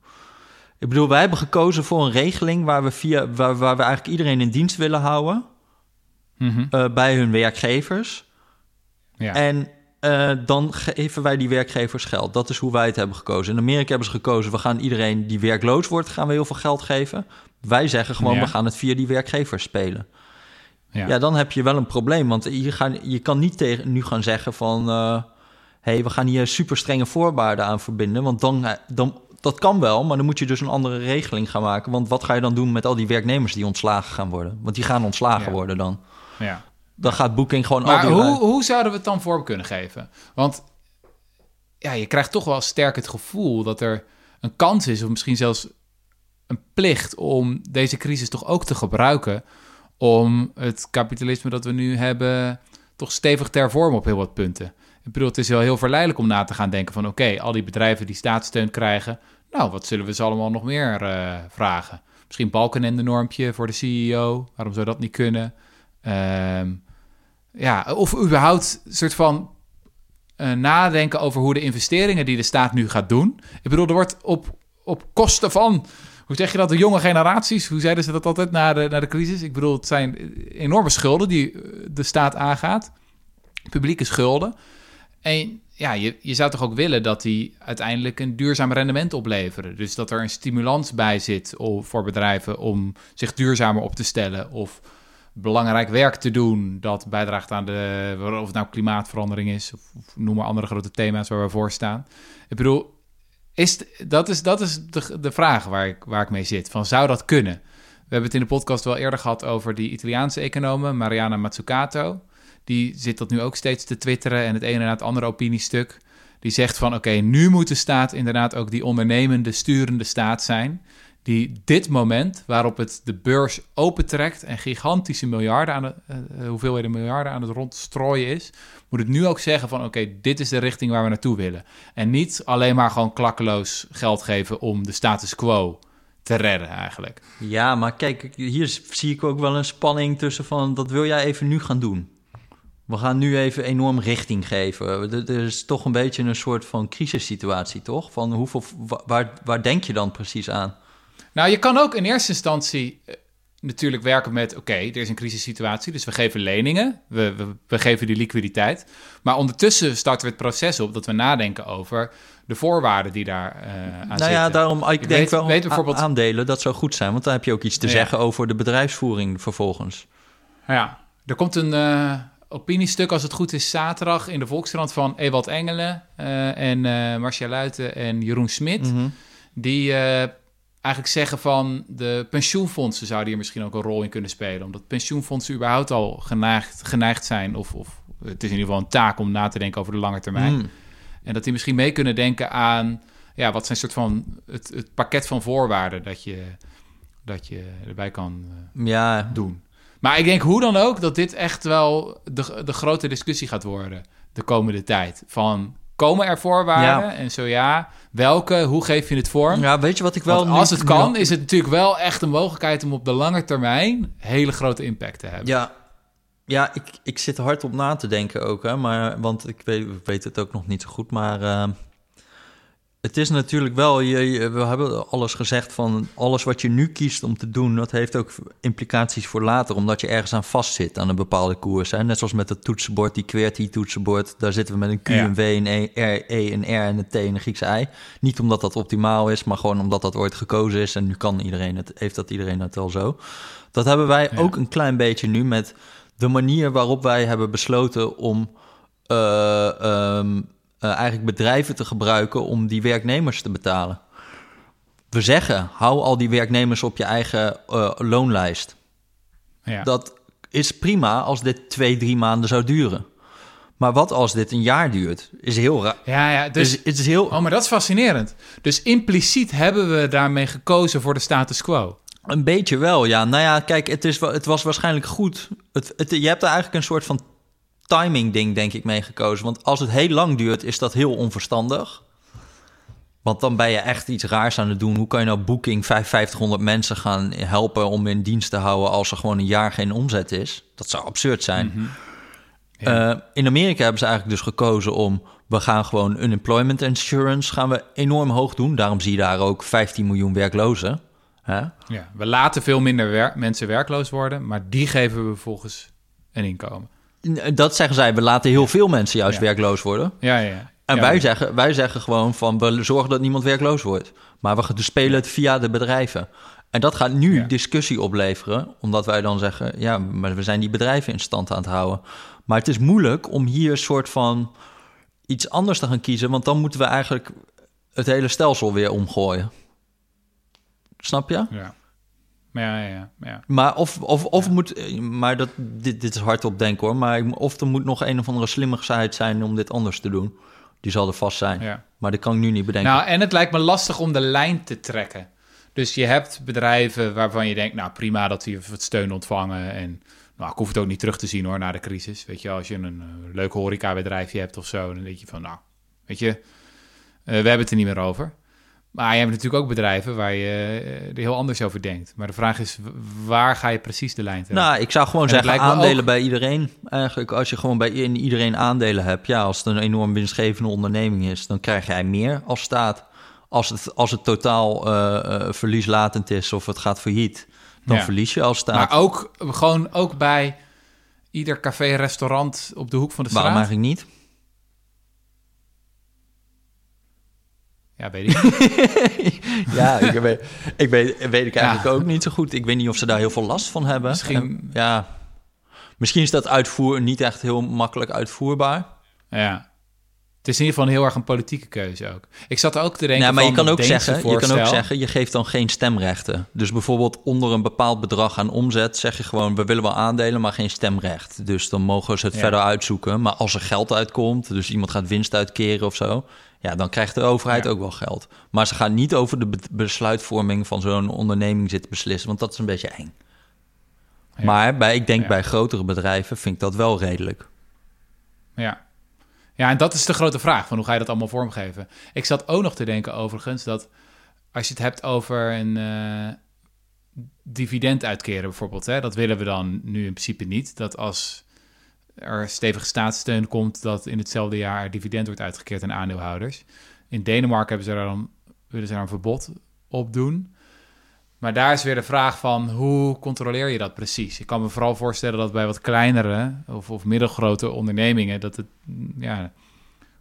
Ik bedoel, wij hebben gekozen voor een regeling waar we, via, waar, waar we eigenlijk iedereen in dienst willen houden Mhm. eh, bij hun werkgevers. ja. En eh, dan geven wij die werkgevers geld. Dat is hoe wij het hebben gekozen. In Amerika hebben ze gekozen, we gaan iedereen die werkloos wordt, gaan we heel veel geld geven. Wij zeggen gewoon, Ja. we gaan het via die werkgevers spelen. ja. Ja, dan heb je wel een probleem. Want je, gaan, je kan niet tegen, nu gaan zeggen van... hé, hey, we gaan hier super strenge voorwaarden aan verbinden. Want dan, eh, dan, dat kan wel, maar dan moet je dus een andere regeling gaan maken. Want wat ga je dan doen met al die werknemers die ontslagen gaan worden? Want die gaan ontslagen Ja. worden dan. ja. Dan gaat Booking gewoon Maar al die... hoe, hoe zouden we het dan vorm kunnen geven? Want ja, je krijgt toch wel sterk het gevoel dat er een kans is, of misschien zelfs een plicht, om deze crisis toch ook te gebruiken om het kapitalisme dat we nu hebben toch stevig te hervormen op heel wat punten. Ik bedoel, het is wel heel verleidelijk om na te gaan denken van... oké, al die bedrijven die staatssteun krijgen... nou, wat zullen we ze allemaal nog meer eh, vragen? Misschien balkenende-normpje voor de CEO. Waarom zou dat niet kunnen? Ehm, ja, of überhaupt een soort van eh, nadenken over hoe de investeringen die de staat nu gaat doen. Ik bedoel, er wordt op, op kosten van. Hoe zeg je dat? De jonge generaties. Hoe zeiden ze dat altijd na de, na de crisis? Ik bedoel, het zijn enorme schulden die eh, de staat aangaat. Publieke schulden. En ja, je, je zou toch ook willen dat die uiteindelijk een duurzaam rendement opleveren. Dus dat er een stimulans bij zit voor bedrijven om zich duurzamer op te stellen. Of belangrijk werk te doen dat bijdraagt aan de, of het nou klimaatverandering is, of, noem maar andere grote thema's waar we voor staan. Ik bedoel, is, dat is, dat is de, de vraag waar ik, waar ik mee zit. Van, zou dat kunnen? We hebben het in de podcast wel eerder gehad over die Italiaanse economen, Mariana Mazzucato. Die zit dat nu ook steeds te twitteren en het ene na het andere opiniestuk. Die zegt van oké, nu moet de staat inderdaad ook die ondernemende, sturende staat zijn die dit moment, waarop het de beurs opentrekt en gigantische miljarden aan de, uh, hoeveelheden miljarden aan het rondstrooien is, moet het nu ook zeggen van oké, dit is de richting waar we naartoe willen. En niet alleen maar gewoon klakkeloos geld geven om de status quo te redden eigenlijk. Ja, maar kijk, hier zie ik ook wel een spanning tussen van dat wil jij even nu gaan doen. We gaan nu even enorm richting geven. Er is toch een beetje een soort van crisissituatie, toch? Van hoeveel, waar, waar denk je dan precies aan? Nou, je kan ook in eerste instantie eh, natuurlijk werken met: oké, er is een crisissituatie, dus we geven leningen, we, we, we, geven die liquiditeit. Maar ondertussen starten we het proces op dat we nadenken over de voorwaarden die daar uh, aan nou zitten. ja, daarom, ik, denk weet, wel weet bijvoorbeeld... aandelen, dat zou goed zijn, want dan heb je ook iets te zeggen over de bedrijfsvoering vervolgens. Ja, er komt een uh, opiniestuk, als het goed is, zaterdag in de Volkskrant van Ewald Engelen uh, en Marcia Luiten en Jeroen Smit. Mm Die eigenlijk zeggen van de pensioenfondsen zouden hier misschien ook een rol in kunnen spelen. Omdat pensioenfondsen überhaupt al geneigd, geneigd zijn, of, of het is in ieder geval een taak om na te denken over de lange termijn. Hmm. En dat die misschien mee kunnen denken aan, ja, wat zijn soort van het, het pakket van voorwaarden dat je, dat je erbij kan uh, ja. doen. Maar ik denk hoe dan ook dat dit echt wel de, de grote discussie gaat worden de komende tijd. Van Komen er voorwaarden? En zo ja, welke? Hoe geef je het vorm? Ja, weet je wat ik wel... als het kan, is het natuurlijk wel echt een mogelijkheid... om op de lange termijn hele grote impact te hebben. Ja, ja ik, ik zit hard op na te denken ook. Hè, maar, want ik weet, weet het ook nog niet zo goed. Maar uh, het is natuurlijk wel, je, we hebben alles gezegd van alles wat je nu kiest om te doen, dat heeft ook implicaties voor later, omdat je ergens aan vastzit aan een bepaalde koers. Hè? Net zoals met het toetsenbord, die QWERTY-toetsenbord, daar zitten we met een Q, een W, een E, R, E, een R en een T en een Griekse I. Niet omdat dat optimaal is, maar gewoon omdat dat ooit gekozen is en nu kan iedereen het, heeft dat iedereen het al zo. Dat hebben wij ook een klein beetje nu met de manier waarop wij hebben besloten om. Uh, uh, eigenlijk bedrijven te gebruiken om die werknemers te betalen. We zeggen, hou al die werknemers op je eigen uh, loonlijst. Ja. Dat is prima als dit twee, drie maanden zou duren. Maar wat als dit een jaar duurt? Is heel raar. Ja, ja, dus, het is heel... Oh, maar dat is fascinerend. Dus impliciet hebben we daarmee gekozen voor de status quo. Een beetje wel, ja. Nou ja, kijk, het, is, het was waarschijnlijk goed. Het, het, je hebt er eigenlijk een soort van timing ding, denk ik, meegekozen. Want als het heel lang duurt, is dat heel onverstandig. Want dan ben je echt iets raars aan het doen. Hoe kan je nou Booking 5500 mensen gaan helpen om in dienst te houden als er gewoon een jaar geen omzet is? Dat zou absurd zijn. Mhm. Eh, in Amerika hebben ze eigenlijk dus gekozen om we gaan gewoon unemployment insurance gaan we enorm hoog doen. Daarom zie je daar ook 15 miljoen werklozen. Ja, we laten veel minder mensen werkloos worden, maar die geven we volgens een inkomen. Dat zeggen zij, we laten heel veel mensen juist werkloos worden. Ja, ja. En wij, Zeggen, wij zeggen gewoon van, we zorgen dat niemand werkloos wordt. Maar we spelen het via de bedrijven. En dat gaat nu discussie opleveren, omdat wij dan zeggen, ja, maar we zijn die bedrijven in stand aan het houden. Maar het is moeilijk om hier een soort van iets anders te gaan kiezen, want dan moeten we eigenlijk het hele stelsel weer omgooien. Snap je? Ja. Ja, ja, ja. Maar of, of, of moet, maar dat, dit, dit is hardop denken hoor, maar of er moet nog een of andere slimmigheid zijn om dit anders te doen. Die zal er vast zijn. Ja. Maar dat kan ik nu niet bedenken. Nou, en het lijkt me lastig om de lijn te trekken. Dus je hebt bedrijven waarvan je denkt, nou prima dat die wat steun ontvangen. En nou, ik hoef het ook niet terug te zien hoor, na de crisis. Weet je, als je een uh, leuk horecabedrijfje hebt of zo, dan denk je van, nou, weet je, uh, we hebben het er niet meer over. Maar je hebt natuurlijk ook bedrijven waar je eh, er heel anders over denkt. Maar de vraag is, waar ga je precies de lijn trekken? Nou, ik zou gewoon En zeggen aandelen ook- bij iedereen. Eigenlijk, als je gewoon bij iedereen aandelen hebt, ja, als het een enorm winstgevende onderneming is, dan krijg jij meer als staat. Als het, als het totaal eh, verlieslatend is of het gaat failliet, dan Ja. verlies je als staat. maar ook, gewoon ook bij ieder café, restaurant op de hoek van de straat. Waarom eigenlijk niet? Ja, weet ik *laughs* ja, ik weet, ik weet, weet ik eigenlijk Ja. ook niet zo goed. Ik weet niet of ze daar heel veel last van hebben. Misschien- En, ja, misschien is dat uitvoer niet echt heel makkelijk uitvoerbaar. Ja. Het is in ieder geval heel erg een politieke keuze ook. Ik zat ook te denken Ja, maar je kan, ook zeggen, je kan ook zeggen, je geeft dan geen stemrechten. Dus bijvoorbeeld onder een bepaald bedrag aan omzet zeg je gewoon, we willen wel aandelen, maar geen stemrecht. Dus dan mogen ze het Ja. verder uitzoeken. Maar als er geld uitkomt, dus iemand gaat winst uitkeren of zo, ja, dan krijgt de overheid Ja. ook wel geld. Maar ze gaan niet over de be- besluitvorming van zo'n onderneming zitten beslissen, want dat is een beetje eng. Ja. Maar bij, ik denk Ja. bij grotere bedrijven vind ik dat wel redelijk. Ja. ja, en dat is de grote vraag: van hoe ga je dat allemaal vormgeven? Ik zat ook nog te denken, overigens, dat als je het hebt over een eh, dividend uitkeren, bijvoorbeeld, hè, dat willen we dan nu in principe niet. Dat als er stevige staatssteun komt, dat in hetzelfde jaar dividend wordt uitgekeerd aan aandeelhouders. In Denemarken hebben ze daar dan, willen ze daar een verbod op doen. Maar daar is weer de vraag van hoe controleer je dat precies? Ik kan me vooral voorstellen dat bij wat kleinere of, of middelgrote ondernemingen, dat het, ja,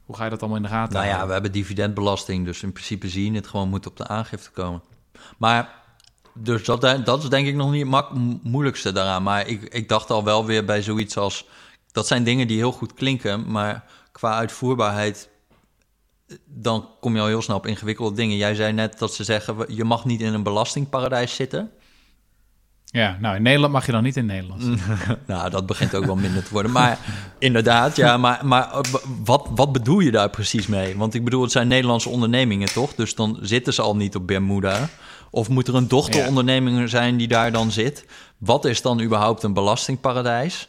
hoe ga je dat allemaal in de gaten Nou ja, we hebben dividendbelasting, dus in principe zie je het gewoon moet op de aangifte komen. Maar dus dat, dat is denk ik nog niet het moeilijkste daaraan. Maar ik, ik dacht al wel weer bij zoiets als, dat zijn dingen die heel goed klinken, maar qua uitvoerbaarheid, dan kom je al heel snel op ingewikkelde dingen. Jij zei net dat ze zeggen, je mag niet in een belastingparadijs zitten. Ja, nou in Nederland mag je dan niet in Nederland. *laughs* Nou, dat begint ook wel minder te worden. Maar inderdaad, ja, maar, maar eh, wat, wat bedoel je daar precies mee? Want ik bedoel, het zijn Nederlandse ondernemingen, toch? Dus dan zitten ze al niet op Bermuda. Of moet er een dochteronderneming zijn die daar dan zit? Wat is dan überhaupt een belastingparadijs?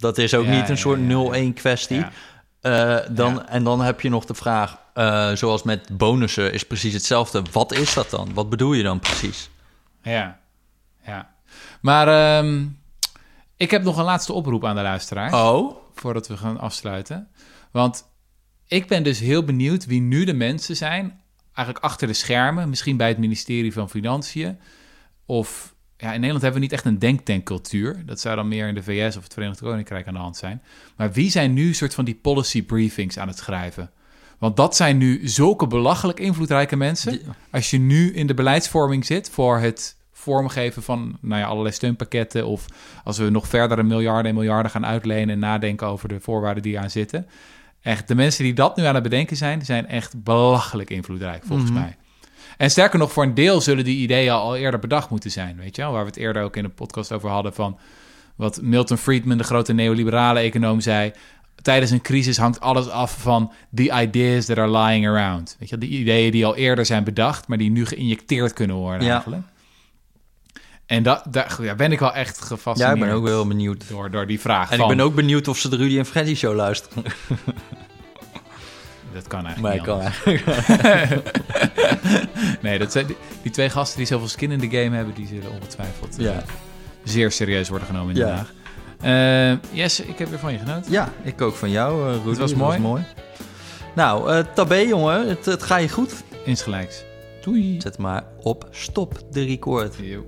Dat is ook Ja, niet een soort ja, ja. 0-1 kwestie. Eh, dan, Ja. En dan heb je nog de vraag, eh, zoals met bonussen is precies hetzelfde. Wat is dat dan? Wat bedoel je dan precies? Ja, ja. Maar ehm, ik heb nog een laatste oproep aan de luisteraars. Oh, voordat we gaan afsluiten. Want ik ben dus heel benieuwd wie nu de mensen zijn, eigenlijk achter de schermen, misschien bij het ministerie van Financiën. Of ja, in Nederland hebben we niet echt een denktankcultuur. Dat zou dan meer in de VS of het Verenigd Koninkrijk aan de hand zijn. Maar wie zijn nu soort van die policy briefings aan het schrijven? Want dat zijn nu zulke belachelijk invloedrijke mensen. Als je nu in de beleidsvorming zit voor het vormgeven van nou ja, allerlei steunpakketten... of als we nog verder een miljarden en miljarden gaan uitlenen... en nadenken over de voorwaarden die aan zitten. Echt, de mensen die dat nu aan het bedenken zijn... zijn echt belachelijk invloedrijk, volgens Mhm. mij. En sterker nog, voor een deel zullen die ideeën al eerder bedacht moeten zijn. Weet je wel? Waar we het eerder ook in de podcast over hadden van... wat Milton Friedman, de grote neoliberale econoom, zei... Tijdens een crisis hangt alles af van the ideas that are lying around. Weet je, die ideeën die al eerder zijn bedacht, maar die nu geïnjecteerd kunnen worden Ja. eigenlijk. En dat, daar ja, ben ik wel echt ja, gefascineerd ik ben ook wel benieuwd. door, door die vraag. En van, ik ben ook benieuwd of ze de Rudy en Freddy show luisteren. *laughs* Dat kan eigenlijk Maar niet kan eigenlijk. *laughs* Nee, dat zijn, die, die twee gasten die zoveel skin in de game hebben... die zullen ongetwijfeld eh, Ja. zeer serieus worden genomen in. Den Haag. Eh, yes, ik heb weer van je genoten. ja, ik ook van jou, eh. Het was mooi. Nou, eh tabé jongen, het, het gaat je goed. Insgelijks. Doei. Zet maar op stop de record. Yo.